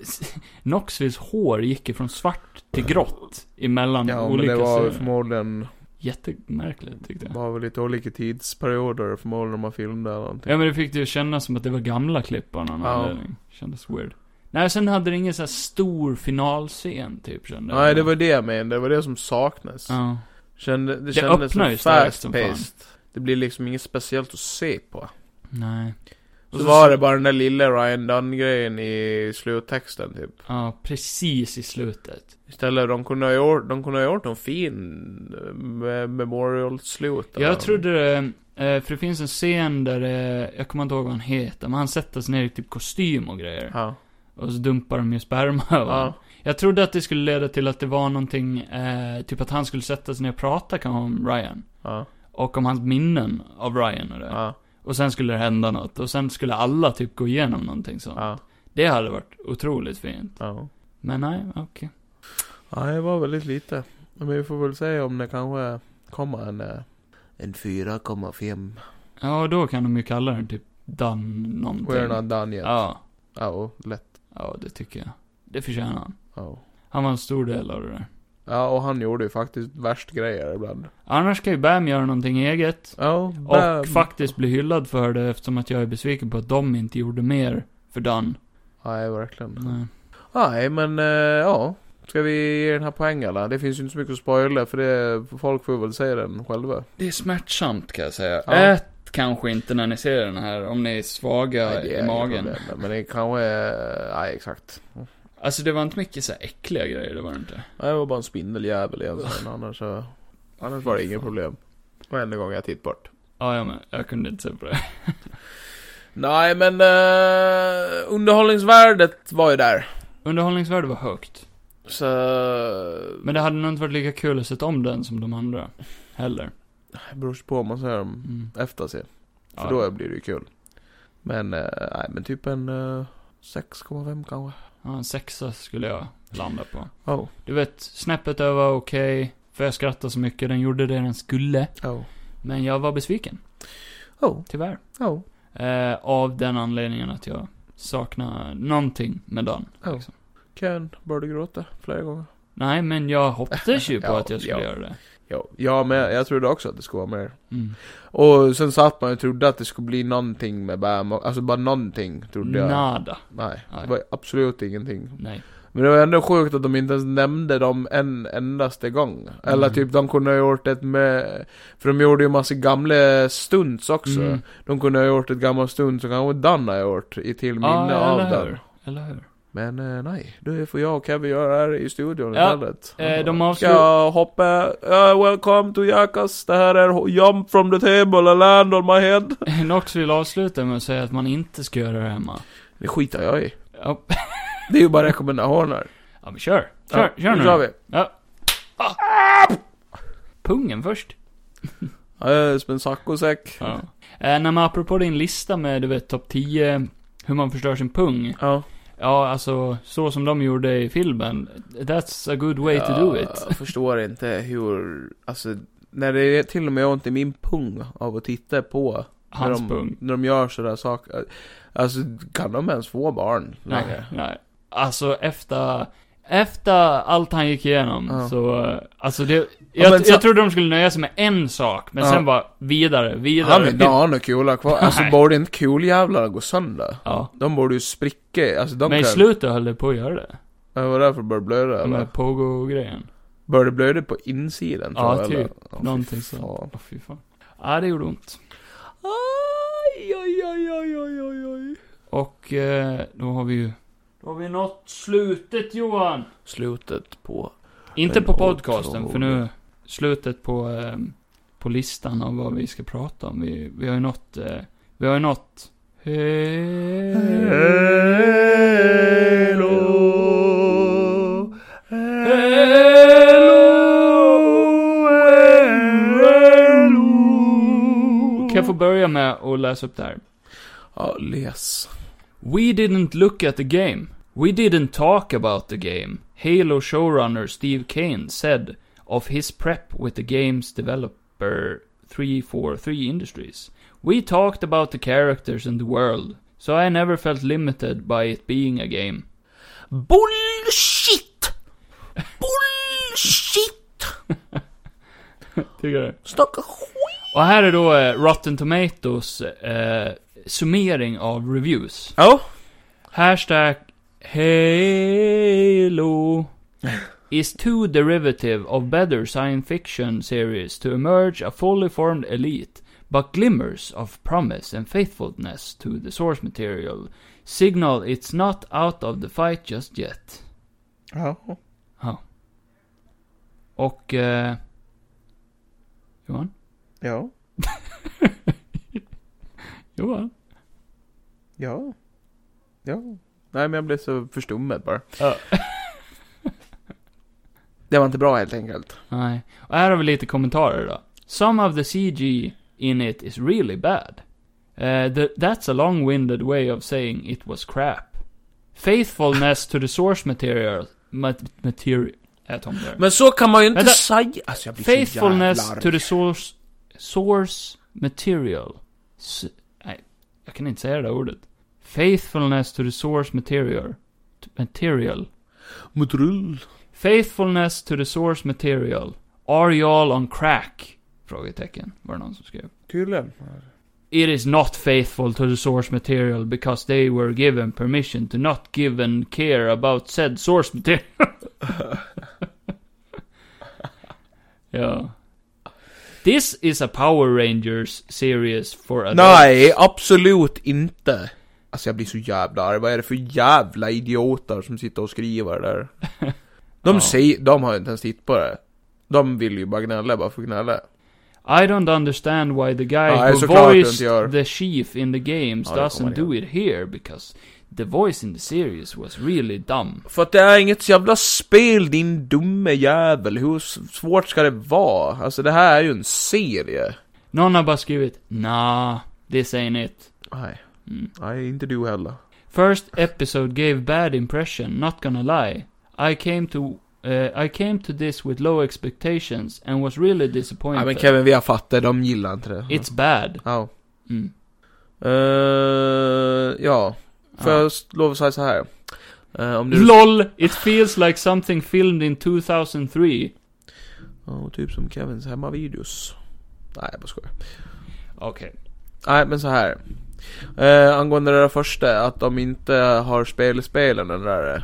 Knoxvilles hår gick ju från svart till grått emellan Ja, men olika det var scener. förmodligen, Jättemärkligt tyckte jag. var väl lite olika tidsperioder förmodligen de har filmat eller någonting. Ja men det fick det ju kännas som att det var gamla klipp av någon Ja. anledning. Kändes weird. Nej, sen hade det ingen så här stor finalscen typ kände. Nej, det var det jag menade. Det var det som saknades. Ja. Kände, det, Det kändes starkt fast som paced. Det blir liksom inget speciellt att se på. Nej. Och så var det bara den där lilla Ryan Dunn-grejen i sluttexten typ. Ja, precis i slutet. Istället, de kunde ha gjort, de kunde ha gjort en fin eh, me- memorial-slut. Jag trodde det, eh, för det finns en scen där, eh, jag kommer inte ihåg vad han heter, men han sätter sig ner i typ kostym och grejer. Ja. Och så dumpar de ju sperma Ja. Jag trodde att det skulle leda till att det var någonting, eh, typ att han skulle sätta sig ner och prata kanske om Ryan. Ja. Och om hans minnen av Ryan och det. Ja. Och sen skulle det hända något. Och sen skulle alla typ gå igenom någonting sånt. Ja. Det hade varit otroligt fint. Ja. Men nej, okej. Ja, det var väldigt lite. Men vi får väl se om det kanske kommer en... eh, En 4,5. Ja, då kan de ju kalla den typ Done någonting. We're not done yet. Ja. Ja, lätt. Ja, det tycker jag. Det förtjänar han. Ja. Han var en stor del av det där. Ja, och han gjorde ju faktiskt värst grejer ibland. Annars kan ju Bam göra någonting eget. Ja, Och bam. faktiskt bli hyllad för det eftersom att jag är besviken på att de inte gjorde mer för Done. Nej, verkligen. Nej. Nej, men eh, ja. Ska vi ge den här poäng eller? Det finns ju inte så mycket att spoila för det, folk får väl se den själva. Det är smärtsamt kan jag säga. Ja. Ät kanske inte när ni ser den här, om ni är svaga Nej, i magen. problem, Men det kanske är, nej exakt. Alltså det var inte mycket så här äckliga grejer, det var det inte. Nej, det var bara en spindeljävel egentligen. Annars så, annars var det inget problem. Varenda gång jag tittade bort. Ja, ja men jag kunde inte se på det. (laughs) Nej, men uh, underhållningsvärdet var ju där. Underhållningsvärde var högt. Så... Men det hade nog inte varit lika kul att sätta om den som de andra. Heller. Det beror på om man ser dem Mm. efter sig. För Ja. då blir det ju kul. Men, eh, nej men typ en uh, 6,5 kanske. Ja, en sexa skulle jag landa på. Oh. Du vet, snäppet över okej. För jag skrattade så mycket, den gjorde det den skulle. Oh. Men jag var besviken, Oh. tyvärr. Oh. Eh, av den anledningen att jag saknar någonting med den. Oh. Liksom. Ken började gråta flera gånger. Nej, men jag hoppades ju (laughs) på Ja, att jag skulle ja. göra det. Ja, ja men jag trodde också att det skulle vara mer. Mm. Och sen satt man och trodde att det skulle bli någonting med Bam, alltså bara någonting trodde jag. Nada. Nej, Nej. det var absolut ingenting. Nej. Men det var ändå sjukt att de inte ens nämnde dem en endaste gång. Eller Mm. typ de kunde ha gjort ett med, för de gjorde ju massa gamla stunts också. Mm. De kunde ha gjort ett gammalt stunt som kanske Dan har gjort i till minne Ja, av eller den. Eller hur? Men eh, nej, det får jag och Kevin göra här i studion Ja, istället. eh, de Ska avslu- jag hoppa? Uh, welcome to Jackass. Det här är Jump from the table and land on my head. (laughs) Nox vill avsluta med att säga att man inte ska göra det hemma. Det skiter jag i. Ja, (laughs) Det är ju bara rekommendationer. ja men kör. Kör, ja, kör nu. kör vi. Ja. Ah. Pungen först. Ja, jag är som en saccosäck. Ja. Eh, när man apropå din lista med, du vet, topp 10, hur man förstör sin pung. Ja. Ja, alltså, så som de gjorde i filmen. That's a good way to do it. Jag förstår inte hur, alltså, när det är till och med ont i min pung av att titta på. Hans när de, pung. När de gör sådär saker. Alltså, kan de ens få barn Nej, nej. Alltså, efter, efter allt han gick igenom, Ja. så, eh, alltså det, jag, så- jag trodde de skulle nöja sig med en sak, men Ja. sen bara vidare, vidare. Han vill inte ha några kula kvar. Alltså, borde inte kuljävlarna gå sönder? Ja. De borde ju spricka, alltså de Men i kan... slutet höll det på att göra det. Ja, vad är det för börja blöda eller? här pogo-grejen. Började det blöda på insidan Ja, tror jag, eller? typ. Ja, fy Någonting så. fan. Åh, fy fan. Ja, det gjorde ont. Aj, aj, aj, aj, aj, aj, aj. Och, eh, då har vi ju... Då har vi nått slutet, Johan! Slutet på... Inte på podcasten, för nu... Slutet på, eh, på listan av vad vi ska prata om. Vi, vi har ju nått... Eh, vi har ju nått... Hello, Kan jag få börja med att läsa upp det här? Ja, läs. We didn't look at the game. We didn't talk about the game. Halo showrunner Steve Kane said of his prep with the game's developer 343 Industries. We talked about the characters and the world, so I never felt limited by it being a game. Bullshit! Bullshit! (laughs) Tycker du? Snacka! Och här är då eh, Rotten Tomatoes eh, summering av reviews. Ja. Hashtag Halo (laughs) is too derivative of better science fiction series to emerge a fully formed elite, but glimmers of promise and faithfulness to the source material signal it's not out of the fight just yet. Ja. Och, eh, Johan? Ja. (laughs) Johan? Ja. Ja. Nej, men jag blev så förstummad bara. Ja. (laughs) Det var inte bra helt enkelt. Nej. Och här har vi lite kommentarer då. Some of the CG in it is really bad. Uh, the, that's a long-winded way of saying it was crap. Faithfulness to the source material... mat- material... Här. Men så kan man ju inte Vänta. säga. Alltså jag blir Faithfulness så jävla to the source... Source material. S nej, jag kan inte säga det där ordet. Faithfulness to the source material. Material. Modrull. Faithfulness to the source material. Are y'all on crack? Frågetecken, var det någon som skrev. Tydligen. It is not faithful to the source material because they were given permission to not give and care about said source material. (laughs) ja. This is a Power Rangers series for adults. Nej, absolut inte. Alltså jag blir så jävla arg. Vad är det för jävla idioter som sitter och skriver där? (laughs) De Ja. säger, de har ju inte ens tittat på det. De vill ju bara gnälla, bara för att gnälla. I don't understand why the guy Nej, who voiced the chief in the games Ja, doesn't do it here because the voice in the series was really dumb. För att det är inget jävla spel din dumme jävel. Hur svårt ska det vara? Alltså det här är ju en serie. Någon har bara skrivit Nah, this ain't it. Nej, Mm. nej inte du heller. First episode gave bad impression, not gonna lie. I came to uh, I came to this with low expectations and was really disappointed. Nej men Kevin, vi har fattat, de gillar inte det. It's bad. Ja. Mm. Uh, ja. Får Ja. jag lov att säga så här? Eh, om du... LOL! It feels like something filmed in 2003. Ja, typ som Kevins hemmavideos. Nej, jag bara skojar. Okej. Nej, men så här. Eh, angående det där första, att de inte har spelspelen den där.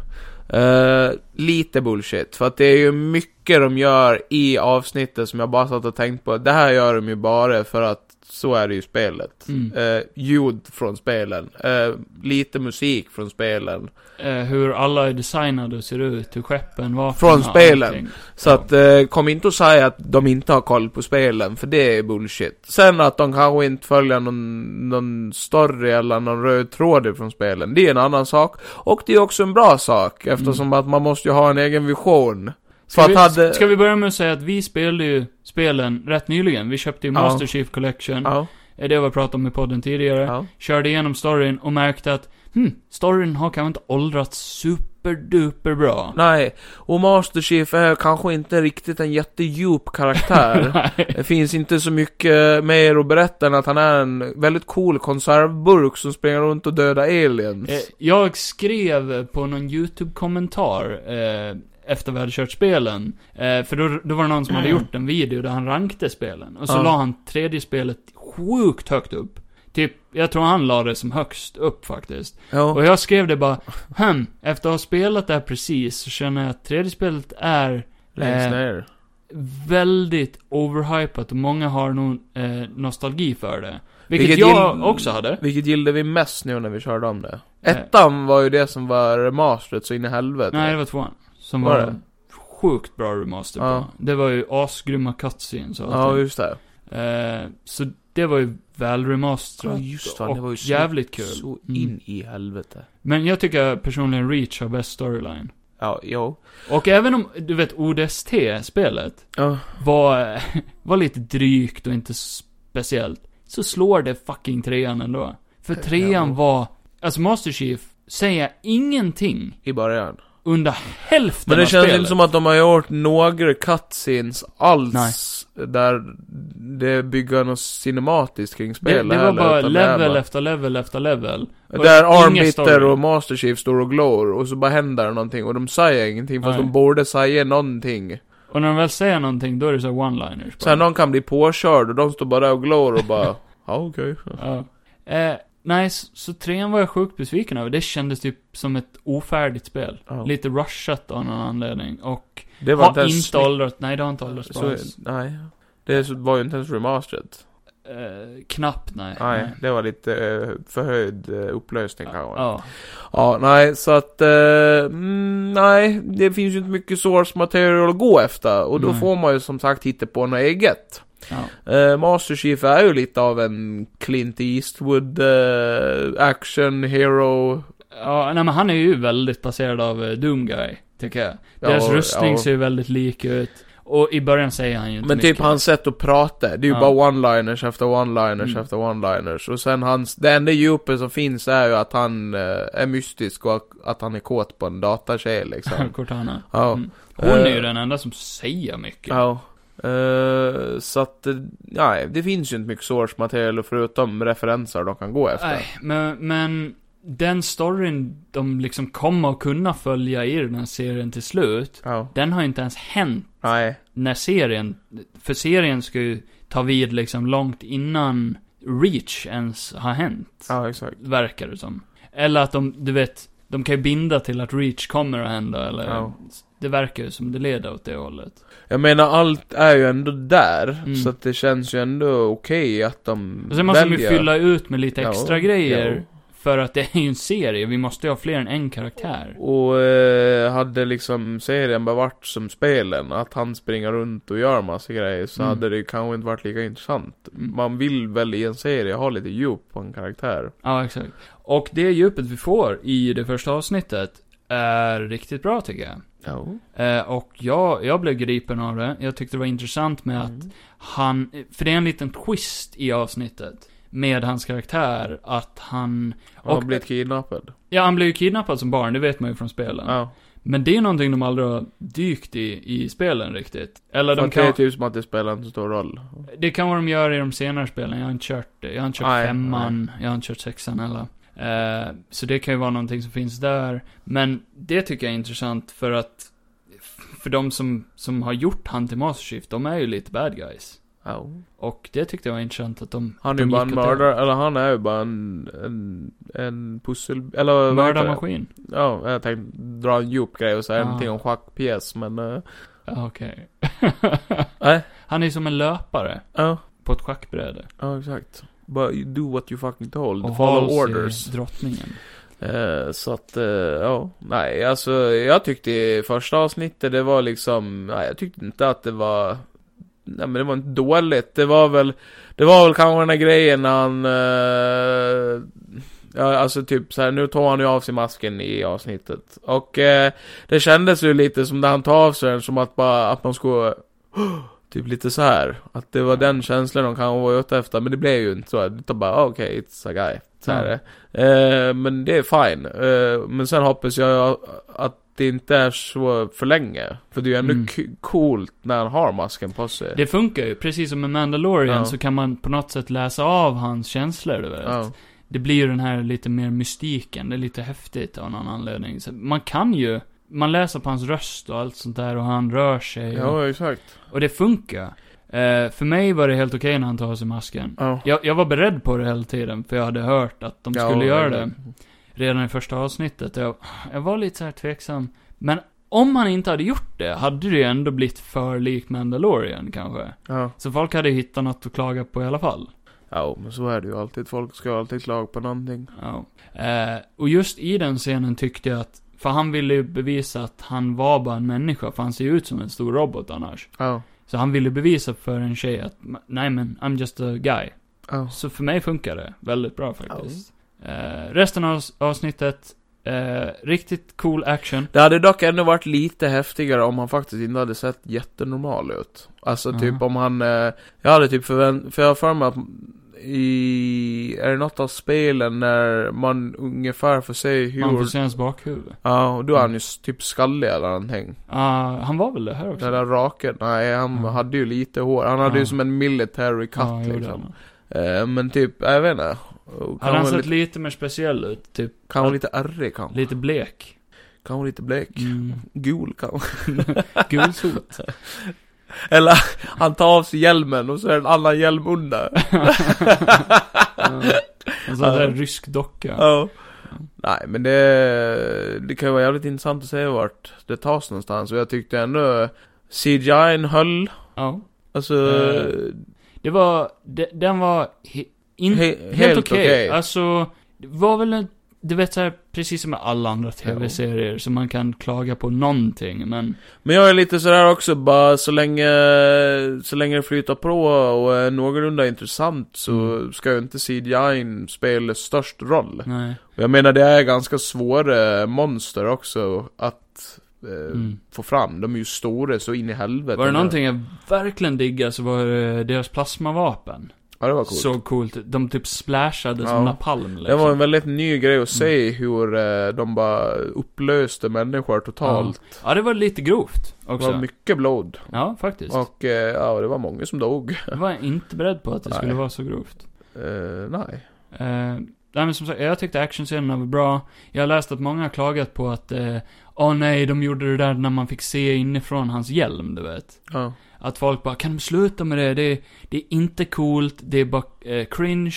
Eh, lite bullshit. För att det är ju mycket de gör i avsnittet som jag bara satt och tänkt på. Det här gör de ju bara för att så är det ju spelet. Mm. Eh, ljud från spelen. Eh, lite musik från spelen. Eh, hur alla är designade och ser ut, hur skeppen, vapnen Från spelen. allting. Så Ja. att, eh, kom inte och säga att de inte har koll på spelen, för det är bullshit. Sen att de kanske inte följer någon, någon story eller någon röd tråd från spelen, det är en annan sak. Och det är också en bra sak, eftersom att man måste ju ha en egen vision. Ska För vi, att hade... ska vi börja med att säga att vi spelade ju spelen rätt nyligen. Vi köpte ju. Master Chief Collection. Ja, Eh, Det har vi pratat om i podden tidigare. ja. Körde igenom storyn och märkte att, hm, storyn har kanske inte åldrats superduper bra. Nej, och Master Chief är kanske inte riktigt en jättedjup karaktär. (laughs) Det finns inte så mycket mer att berätta än att han är en väldigt cool konservburk som springer runt och dödar aliens. Eh, Jag skrev på någon YouTube-kommentar eh, efter vi hade kört spelen. Eh, för då, då var det någon som hade gjort en video där han rankte spelen. Och så Ja. la han tredje spelet sjukt högt upp. Typ, jag tror han la det som högst upp faktiskt. Ja. Och jag skrev det bara, hm, efter att ha spelat det här precis så känner jag att tredje spelet är Längst eh, ner. väldigt overhypat och många har nog eh, nostalgi för det. Vilket, Vilket jag gill- också hade. Vilket gillade vi mest nu när vi körde om det? Nej. Ettan var ju det som var remastret så in i helvete. Nej, det var tvåan. Som Var var, det? sjukt bra remaster Ja. på. Det var ju asgrymma cutscenes och Ja, just det. eh, Så det var ju väl remasterat Ja, just det. och Det var ju så, jävligt kul. så Mm. in i helvete. Men jag tycker personligen Reach har bäst storyline. Ja, jo. Och även om, du vet, ODST-spelet Ja. var, (laughs) var lite drygt och inte speciellt, så slår det fucking trean ändå. För trean Ja. var, alltså Master Chief säger ingenting I början. Under hälften Men det av känns spelet. inte som att de har gjort några cutscenes alls. Där det bygger något cinematiskt kring det, spelet det var heller, bara utan det är level bara- efter level efter level. Och Där ingen Armbitter story. och Master Chief står och glor och så bara händer det någonting och de säger ingenting fast Nej. de borde säga någonting. Och när de väl säger någonting, då är det så här one-liners bara. Sen någon kan bli påkörd och de står bara där och glor och bara (laughs) Ja okej. Ja. Eh, nej, så, så trean var jag sjukt besviken över. Det kändes typ som ett ofärdigt spel. Ja. Lite rushat av någon anledning. Och Det var har inte åldrats, nej det har inte åldrats bra. Nej. Det var ju inte ens remastered. Eh, knappt nej. Nej, det var lite eh, förhöjd eh, upplösning kanske. Ja. Ja, nej, så att, eh, mm, nej, det finns ju inte mycket source material att gå efter. Och då Nej. får man ju som sagt hitta på något eget. Ja. Eh, Master Chief är ju lite av en Clint Eastwood eh, action hero. Ja, nej men han är ju väldigt baserad av eh, Doom Guy, tycker jag. Ja, Deras rustning ja. ser ju väldigt lik ut. Och i början säger han ju inte Men mycket. typ hans sätt att prata, det är ju Ja. bara one-liners efter one-liners Mm. efter one-liners. Och sen hans, det enda djupet som finns är ju att han eh, är mystisk och att, att han är kåt på en datatjej liksom. (laughs) Cortana. Ja. Mm. Hon är ju Eh, den enda som säger mycket. Ja. Eh, så att, nej, det finns ju inte mycket source material förutom referenser de kan gå efter. Nej, men, men den storyn de liksom kommer att kunna följa i den här serien till slut, Ja. den har ju inte ens hänt Nej. när serien, för serien ska ju ta vid liksom långt innan Reach ens har hänt. Ja, exakt. Verkar det som. Eller att de, du vet, de kan ju binda till att Reach kommer att hända, eller Ja. Det verkar ju som det leder åt det hållet. Jag menar, allt är ju ändå där. Mm. Så att det känns ju ändå okej att de Och sen måste de ju väljer. fylla ut med lite Ja, extra grejer. ja. För att det är ju en serie, vi måste ju ha fler än en karaktär. Och eh, hade liksom serien bara varit som spelen, att han springer runt och gör massa grejer, så Mm. hade det kanske inte varit lika intressant. Mm. Man vill väl i en serie ha lite djup på en karaktär. Ja, exakt. Och det djupet vi får i det första avsnittet är riktigt bra tycker jag. Eh, och jag, jag blev gripen av det. Jag tyckte det var intressant med att Mm. han, för det är en liten twist i avsnittet. Med hans karaktär, att han... Han har Och- blivit kidnappad. Ja, han blev ju kidnappad som barn, det vet man ju från spelen. Ja. Men det är någonting de aldrig har dykt i, i spelen riktigt. Eller de att det är kan... typ som att det spelar inte så stor roll. Det kan vara de gör i de senare spelen. Jag har inte kört det. Jag har inte kört Nej, femman, jag har inte kört sexan heller. Eh, så det kan ju vara någonting som finns där. Men det tycker jag är intressant för att för de som, som har gjort han till Master Chief, de är ju lite bad guys. Ja. Och det tyckte jag var intressant att de... Han är ju bara en mördare, eller han är ju bara en, en, en pussel, eller? Mördarmaskin. Ja, jag tänkte dra en djup grej och säga Ah. någonting om schackpjäs, men... Uh, okej. (laughs) nej, Han är som en löpare ja, på ett schackbräde. ja exakt. But do what you fucking told, Och follow orders. drottningen. Eh, så att, eh, ja, nej, alltså jag tyckte i första avsnittet det var liksom, nej jag tyckte inte att det var, nej men det var inte dåligt, det var väl, det var väl kanske den här grejen när han, eh, ja alltså typ så här, nu tar han ju av sig masken i avsnittet. Och det kändes ju lite som när han tar av sig den, som att bara, att man skulle, (gasps) typ lite så här Att det var den känslan de kanske var ute efter, men det blev ju inte så. Det bara, "Ah, okej, it's a guy. Så här, eh, men det är fine. Eh, men sen hoppas jag att det inte är så för länge. För det är ju ändå Mm. coolt när han har masken på sig. Det funkar ju, precis som med Mandalorian Ja. så kan man på något sätt läsa av hans känslor, du vet. ja. Det blir ju den här lite mer mystiken, det är lite häftigt av någon anledning. Så man kan ju, man läser på hans röst och allt sånt där och han rör sig. Och, ja, exakt. och det funkar. Eh, för mig var det helt okej när han tar av sig masken. Ja. Jag, jag var beredd på det hela tiden, för jag hade hört att de skulle Ja, göra det. redan i första avsnittet. Jag, jag var lite så här tveksam. Men om han inte hade gjort det, hade det ändå blivit för lik Mandalorian kanske. Ja. Så folk hade hittat något att klaga på i alla fall. ja, men så är det ju alltid. Folk ska alltid klaga på någonting. Ja. Eh, och just i den scenen tyckte jag att, för han ville ju bevisa att han var bara en människa, för han ser ju ut som en stor robot annars. Ja. Så han ville bevisa för en tjej att, nej men, I'm just a guy. Ja. Så för mig funkar det väldigt bra faktiskt. Eh, resten av avsnittet, eh, riktigt cool action. Det hade dock ändå varit lite häftigare om han faktiskt inte hade sett jättenormal ut. Alltså Ja. typ om han, eh, jag hade typ förvänt, för jag har för mig att i, är det något av spelen när man ungefär får se hur, Man får se hans bakhuvud. ja, och då är han ju s- typ skallig eller någonting. Ah, han var väl det här också? Den där raken, nej han Ja. hade ju lite hår, han hade Ja. ju som en military cut gjorde liksom. Eh, men typ, jag vet inte. Hade han sett lite, lite mer speciell ut? Typ kanske lite ärrig kanske. lite blek? Kanske lite blek. Mm. Gul kanske. (laughs) Gulsot. (laughs) (laughs) Eller han tar av sig hjälmen och så är det en annan hjälm under. (laughs) En sån där rysk docka. Ja. Nej men det, det kan ju vara jävligt intressant att se vart det tas någonstans. Och jag tyckte ändå CGI höll. Ja. Alltså, Eh, Det var, de, den var he, in, he, helt, helt okej. okej. Alltså, det var väl en, du vet såhär, precis som med alla andra tv-serier, så man kan klaga på någonting, men... Men jag är lite sådär också bara så länge, så länge det flyter på och är någorlunda intressant så Mm. ska ju inte CGI spela störst roll. Nej. Och jag menar det är ganska svåra monster också att eh, Mm. få fram. De är ju stora så in i helvete. Var det någonting jag verkligen diggade så var det deras plasmavapen. Ja det var coolt. Så coolt. De typ splashade Ja. som napalm liksom. Det var en väldigt ny grej att se hur eh, de bara upplöste människor totalt. Ja, det var lite grovt Det också. var mycket blod. Ja, faktiskt. Och eh, ja, det var många som dog. Jag var inte beredd på att det skulle Nej. vara så grovt. Eh, nej. Eh, nej men som sagt, jag tyckte actionscenerna var bra. Jag har läst att många har klagat på att, eh, åh nej, de gjorde det där när man fick se inifrån hans hjälm, du vet. Ja. Att folk bara, kan de sluta med det? Det är, det är inte coolt, det är bara eh, cringe.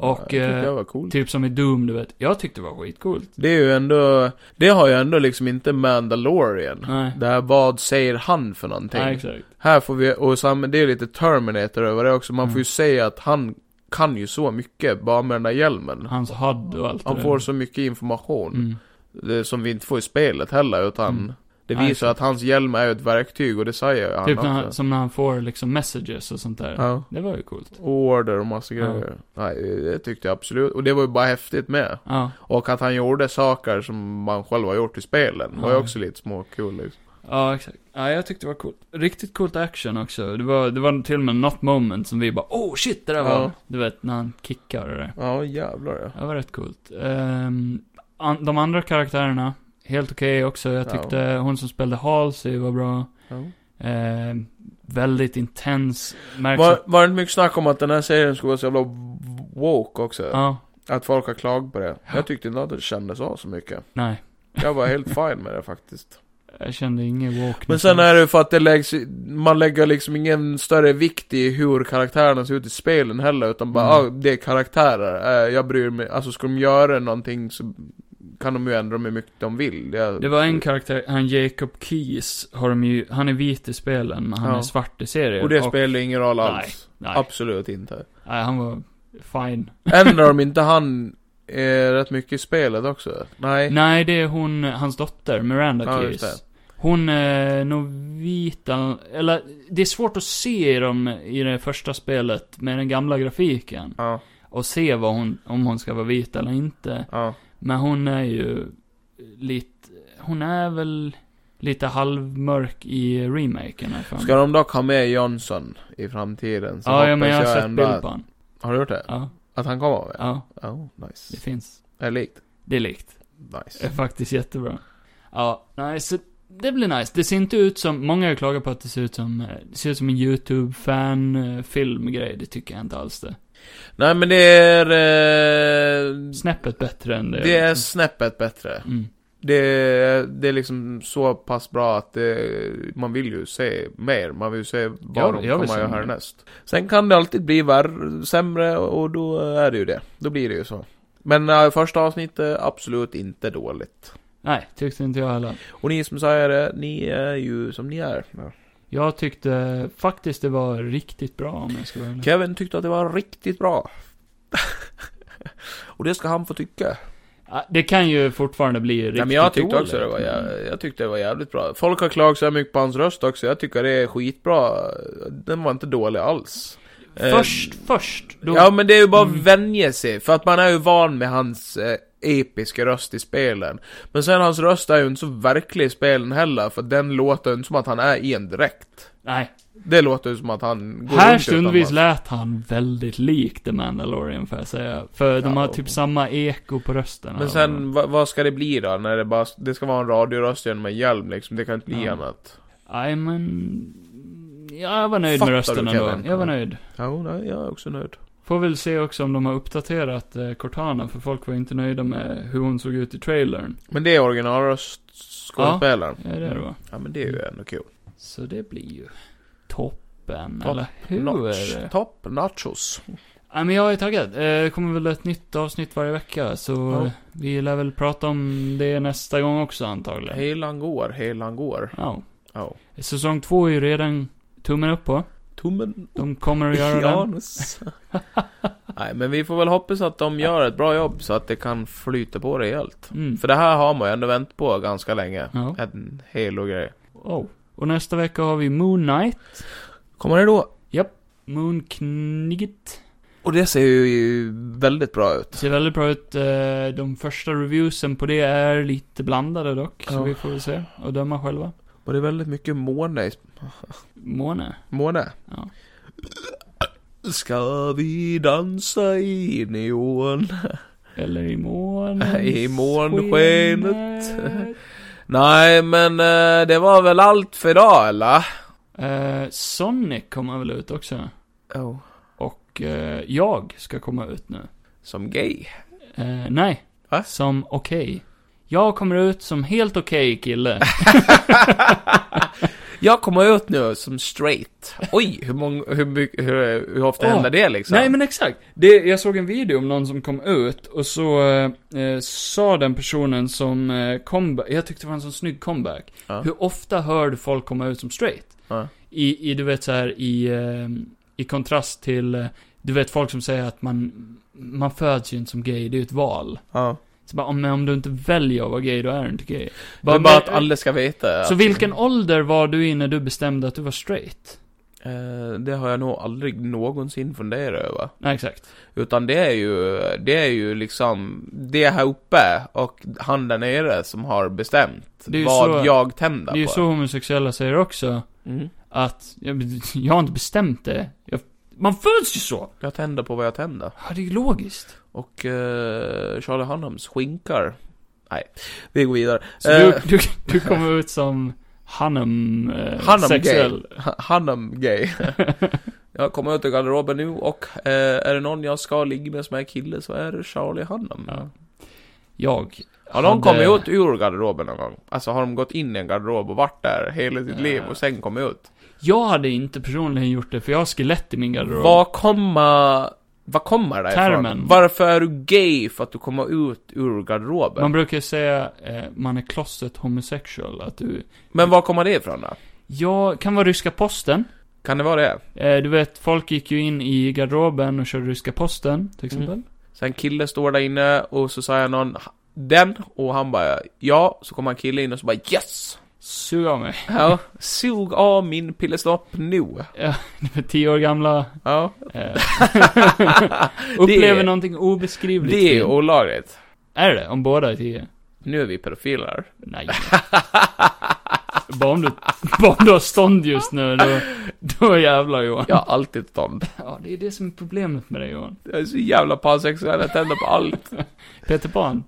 Och, det eh, typ som i Doom, du vet. Jag tyckte det var skitcoolt. Det är ju ändå, det har ju ändå liksom inte Mandalorian. Nej. Det här, vad säger han för någonting? Nej, exakt. Här får vi, och sam, det är lite Terminator över det också. Man Mm. får ju säga att han kan ju så mycket bara med den där hjälmen. Hans HUD och allt Han det får där. så mycket information. Mm. Det, som vi inte får i spelet heller, utan Mm. Det visar att hans hjälm är ett verktyg och det säger han Typ när också. han, som när han får liksom messages och sånt där. Ja. Det var ju coolt. Order och massa Ja. grejer. Nej, det tyckte jag absolut. Och det var ju bara häftigt med. Ja. Och att han gjorde saker som man själv har gjort i spelen. var ju Ja. också lite små kul liksom. Ja, exakt. Ja, jag tyckte det var coolt. Riktigt coolt action också. Det var, det var till och med något moment som vi bara, oh shit, det där var, Ja. du vet, när han kickar och det. Ja, jävlar ja. Det var rätt coolt. Ehm, an, de andra karaktärerna, helt okej också. Jag Ja. tyckte hon som spelade Halsey var bra. ja. Ehm, väldigt intens. Märks Var, var det inte mycket snack om att den här serien skulle vara så jävla woke också? Ja, Att folk har klagat på det. Ja. Jag tyckte inte att det kändes av så mycket. nej. Jag var helt fine med det faktiskt. (laughs) Jag kände ingen wokeness. Men sen är det för att det läggs, man lägger liksom ingen större vikt i hur karaktärerna ser ut i spelen heller, utan bara, Mm. ah, det är karaktärer, eh, jag bryr mig, alltså ska de göra någonting så kan de ju ändra hur mycket de vill. Jag, Det var en karaktär, han Jacob Keys, har de ju, han är vit i spelen, men han Ja. är svart i serien. Och det spelar ingen roll Nej, alls. Nej, Absolut inte. nej, han var fine. Ändrar de inte han eh, rätt mycket i spelet också? Nej. Nej, det är hon, hans dotter, Miranda Ja, Keys. Hon är nog vit, eller det är svårt att se i dem i det första spelet med den gamla grafiken. Ja, Och se vad hon, om hon ska vara vit eller inte. ja. Men hon är ju lite, hon är väl lite halvmörk i remaken här för mig. Ska de dock ha med Johnson i framtiden så Ja, ja, men jag har hoppas sett ändå bild på han. Har du gjort det? Ja, Att han kommer med? ja, Oh, det nice. finns. Är likt? Det är likt. Nice. Det är faktiskt jättebra. Ja, nej, så det blir nice. Det ser inte ut som, många har klagat på att det ser ut som, eh, det ser ut som en YouTube-fan-filmgrej. Det tycker jag inte alls det. Nej men det är... Eh, Snäppet bättre än det. det är snäppet bättre. Mm. Det är, det är liksom så pass bra att det, man vill ju se mer. Man vill ju se vad Ja, de jag vill kommer göra härnäst. Sen kan det alltid bli värre, sämre och då är det ju det. Då blir det ju så. Men äh, första avsnittet, absolut inte dåligt. Nej, tyckte inte jag heller. Och ni som säger det, ni är ju som ni är. Ja. Jag tyckte faktiskt det var riktigt bra om jag ska vara ärlig. Kevin tyckte att det var riktigt bra. (laughs) och det ska han få tycka. Det kan ju fortfarande bli riktigt Ja, men jag tyckte också det var, jag, jag tyckte det var jävligt bra. Folk har klagat så här mycket på hans röst också, jag tycker det är skitbra. Den var inte dålig alls. Eh, Först, först. Då, Ja men det är ju bara Mm. att vänja sig, för att man är ju van med hans eh, episka röst i spelen. Men sen hans röst är ju inte så verklig i spelen heller, för den låter inte som att han är i en dräkt. Nej. Det låter ju som att han går Här stundvis lät han väldigt lik The Mandalorian får jag säga. För de Ja. har typ samma eko på rösten. Men sen, vad, vad ska det bli då? När det bara, det ska vara en radioröst genom en hjälm liksom, det kan inte bli Ja. annat. Nej men... Ja, jag var nöjd Fattar med rösten ändå. Jag var nöjd. Ja, nej, jag är också nöjd. Får väl se också om de har uppdaterat eh, Cortana, för folk var inte nöjda med hur hon såg ut i trailern. Men det är originalröstskådespelaren. Ja, det är det va? Ja, men det är ju ändå kul. Så det blir ju toppen, Topp eller hur? Notch. Topp nachos. Ja, men jag är taggad. Eh, Det kommer väl ett nytt avsnitt varje vecka, så Ja. vi lär väl prata om det nästa gång också antagligen. Helan går, helan går. Ja. Ja. Säsong två är ju redan tummen upp på. Tummen De kommer att göra i det. (laughs) Nej, men vi får väl hoppas att de gör ett bra jobb så att det kan flyta på rejält. Mm. För det här har man ju ändå väntat på ganska länge. Ja. En hel och grej. Oh. Och nästa vecka har vi Moon Knight. Kommer det då? Japp. Moon Knigget. Och det ser ju väldigt bra ut. Ser väldigt bra ut. Eh, De första reviewsen på det är lite blandade dock. Så Ja. vi får väl se och döma själva. Och det är väldigt mycket måne i... Måne. Måne? Ja. Ska vi dansa i neon? Eller i månen. (laughs) I månskenet. Nej, men eh, det var väl allt för idag, eller? Eh, Sonic kommer väl ut också. Oh. Och eh, jag ska komma ut nu. Som gay? Eh, nej. Va? Som okej. Jag kommer ut som helt okej kille. (laughs) Jag kommer ut nu som straight. Oj, hur många, hur hur, hur ofta Åh, händer det liksom? Nej men exakt. Det, jag såg en video om någon som kom ut och så eh, sa den personen som eh, comeback, jag tyckte det var en sån snygg comeback. Ja. Hur ofta hör du folk komma ut som straight? Ja. I, i du vet så här i, eh, i kontrast till, eh, du vet folk som säger att man, man föds ju inte som gay, det är ju ett val. Ja. Så bara, om, om du inte väljer att vara gay, då är du inte gay. Det är bara att men- alla ska veta. Så att- vilken ålder var du i när du bestämde att du var straight? Eh, det har jag nog aldrig någonsin funderat över. Nej, exakt. Utan det är ju, det är ju liksom, det här uppe och han där nere som har bestämt vad så- jag tänder Det är ju på. så homosexuella säger också. Mm. Att, jag, jag har inte bestämt det. Jag, man föds ju så! Jag tänder på vad jag tänder. Ja, det är ju logiskt. Och uh, Charlie Hunnams skinkar. Nej, vi går vidare. Så Eh, du, du, du kommer ut som Hanum, eh, Hanum sexuell. gay. Hunnam gay. (laughs) jag kommer ut ur garderoben nu och eh, är det någon jag ska ligga med som är kille så är det Charlie Hunnam. Ja. jag Har de hade- kommit ut ur garderoben någon gång? Alltså har de gått in i en garderob och varit där hela sitt liv och sen kommit ut? Jag hade inte personligen gjort det, för jag har skelett i min garderob. Vad kommer... Vad kommer det ifrån? Termen. Varför är du gay för att du kommer ut ur garderoben? Man brukar säga, eh, man är closet homosexual, att du... Men var kommer det ifrån då? Jag kan vara ryska posten. Kan det vara det? Eh, du vet, folk gick ju in i garderoben och körde ryska posten, till exempel. Mm. Sen en kille står där inne och så säger någon den och han bara ja, så kommer en kille in och så bara yes! Sug av mig. Ja, sug av min pillesnopp nu. Ja, du vet, tio år gamla. Ja, Eh, (laughs) upplever Det- någonting obeskrivligt det är olagligt. Är det? Om båda är tio? Nu är vi pedofiler. Nej. bara, om du, (laughs) bara om du har stånd just nu, då, då jävlar Johan. Jag har alltid stånd. (laughs) Ja, det är det som är problemet med dig Johan. Jag är så jävla pansexuell, jag tänder på allt. Peter Pan.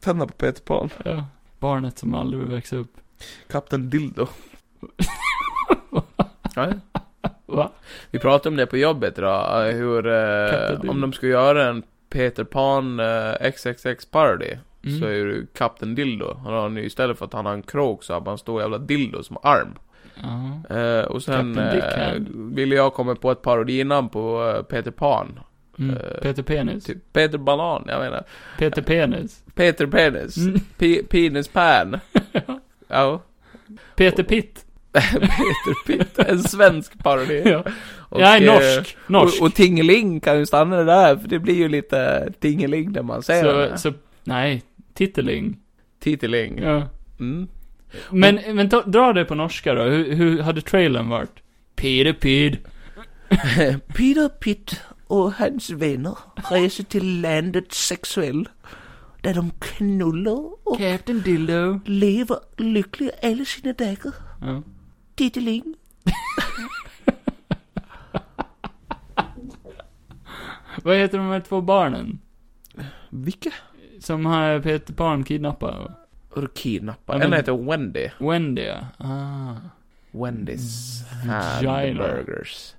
Tänder på Peter Pan. Ja. Barnet som aldrig vill växa upp. Kapten Dildo. (laughs) ja. Va? Vi pratade om det på jobbet idag, hur, eh, om de ska göra en Peter Pan eh, XXX parody, Mm. så är ju Kapten Dildo. Han har nu istället för att han har en krok så har han en stor jävla dildo som arm. Ja. Eh, och sen eh, ville jag komma på ett parodinamn på eh, Peter Pan. Mm. Eh, Peter Penis. Typ Peter Banan, jag menar. Peter Penis. Peter Penis. Mm. Pe- penis Pan. Ja. Peter Pitt. (laughs) Peter Pitt. En svensk parodi. Ja. Och, Jag är eh, norsk. Norsk. Och, och Tingeling kan ju stanna där, för det blir ju lite Tingeling när man säger det. så, så, nej. Titteling. Titeling. Ja. Mm. Men, men ta, dra det på norska då. Hur, hur hade trailern varit? Peter Pid. (laughs) Peter Pitt och hans vänner reser till landet Sexuell. Där de knullar och Captain Dildo. lever lyckliga alla sina dagar. Ja. Titeling. (laughs) Vad heter de här två barnen? Vilka? Som har Peter Pan kidnappat? Och kidnappa. Ja, En heter Wendy. Wendy, ja. Ah. Wendys Vagina. hamburgers.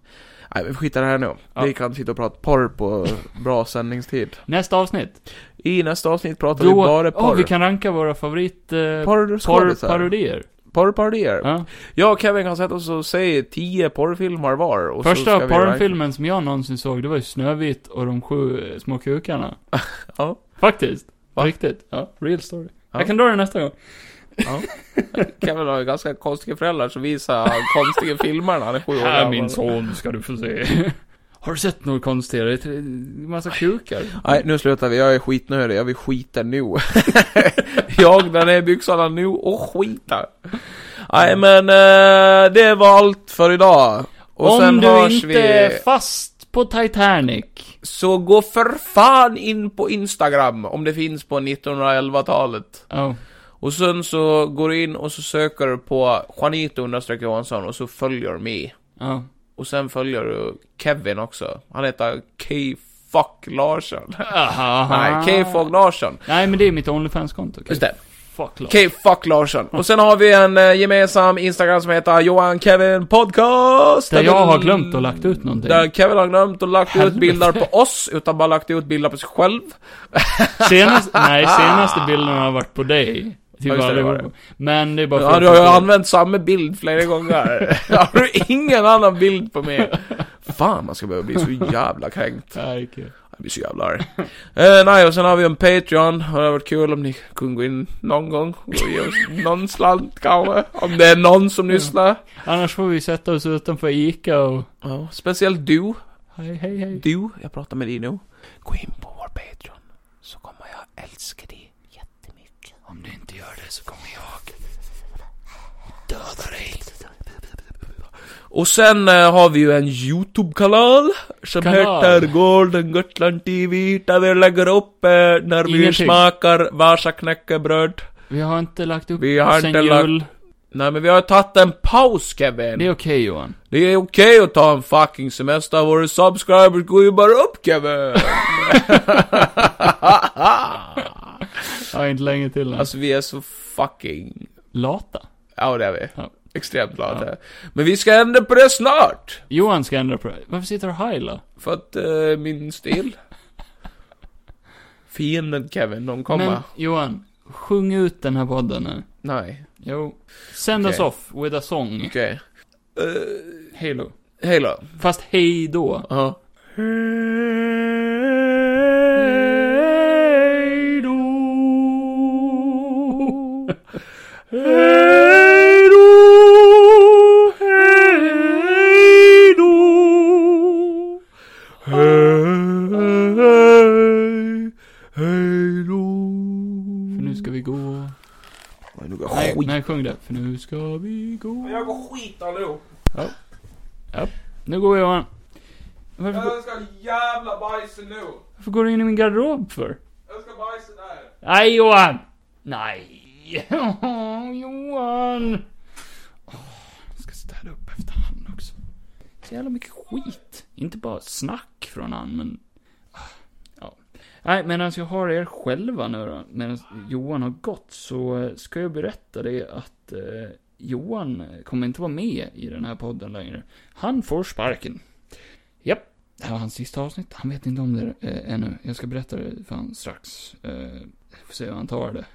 Nej, vi skiter i det här nu. Ja. Vi kan sitta och prata porr på bra sändningstid. Nästa avsnitt. I nästa avsnitt pratar vi Då, bara porr. vi kan ranka våra favorit... Eh, Porrskådisar. Porrparodier. Porrparodier. Ja. Jag och Kevin kan sätta oss och säga tio porrfilmer var. Och så Första ska vi ranka. porrfilmen som jag någonsin såg, det var ju Snövit och de sju eh, små kukarna. (laughs) Ja. Faktiskt. Va? riktigt. Ja, real story. Ja. Jag kan dra det nästa gång. Ja. (laughs) Kevin har ju ganska konstiga föräldrar som visar konstiga filmer när han är sju år Här min son ska du få se. (laughs) Har du sett något konstigare? Det är massa kukar. Nej, nu slutar vi. Jag är skitnödig. Jag vill skita nu. (laughs) jag drar ner byxorna nu och skita. Nej, men eh, det var allt för idag. Och sen Om du hörs inte vi... är fast på Titanic. Så gå för fan in på Instagram, om det finns på 1911-talet. Oh. Och sen så går du in och så söker du på Juanito understreck Johansson och så följer mig. Ja. Och sen följer du Kevin också. Han heter K-Fuck Larsson. Aha. Nej, K-Fuck Larsson. Nej, men det är mitt Onlyfans-konto. Just det. Fuck love. K-Fuck Larsson. Och sen har vi en eh, gemensam Instagram som heter Johan Kevin Podcast. Där jag har glömt att lagt ut någonting. Där Kevin har glömt att lagt ut bilder på oss, utan bara lagt ut bilder på sig själv. Senast, nej, senaste bilden har varit på dig. Typ Ja, det, det var allihop. Men det är bara Ja, du har ju använt samma bild flera gånger. (laughs) har du ingen annan bild på mig? Fan, man ska behöva bli så (laughs) jävla kränkt. Ja, det är kul. Jag blir så jävla arg. Eh, nej, och sen har vi en Patreon. Det hade varit kul om ni kunde gå in någon gång och ge oss någon slant kanske. Om det är någon som lyssnar. Annars får vi sätta oss utanför Ica och... Ja, speciellt du. Hej, hej, hej. Du, jag pratar med dig nu. Gå in på vår Patreon. Så kommer jag älska dig jättemycket. Om du inte gör det så kommer jag döda dig. Och sen eh, har vi ju en YouTube-kanal som Kanal. heter Golden Gotland TV där vi lägger upp eh, när vi Ingenting. smakar Vasa knäckebröd. Vi har inte lagt upp Vi har sen inte lagt- jul. Nej men vi har tagit en paus Kevin. Det är okej Johan. Det är okej att ta en fucking semester, våra subscribers går ju bara upp Kevin! (laughs) Har inte länge till än. alltså vi är så fucking... Lata. Ja det är vi. Ja. Extremt glada. Men vi ska ändra på det snart! Johan ska ändra på det. Varför sitter du och heilar? För att eh, min stil. Fienden Kevin, de kommer. Men Johan, sjung ut den här podden nu. Nej, Jo. Send us Okej. off with a song. okej. Uh, Halo. Halo. Fast hej då. Ja. Hej då. (laughs) skit. nej, sjung det. För nu ska vi gå. Jag går skit allihop. Nu går vi Johan. Varför, går- Jag ska jävla bajsa nu. varför går du in i min garderob för? Jag ska bajsa där. Nej Johan! Nej. (laughs) Johan! Åh, jag ska städa upp efter han också. Så jävla mycket skit. Inte bara snack från han, men... Nej, medan jag har er själva nu då, medan Johan har gått, så ska jag berätta det att eh, Johan kommer inte vara med i den här podden längre. Han får sparken. Japp. Det här var hans sista avsnitt. Han vet inte om det eh, ännu. Jag ska berätta det för honom strax. Eh, får se hur han tar det.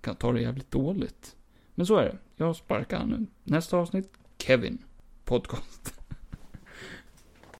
Kan ta det jävligt dåligt. Men så är det. Jag sparkar han nu. Nästa avsnitt, Kevin. Podcast.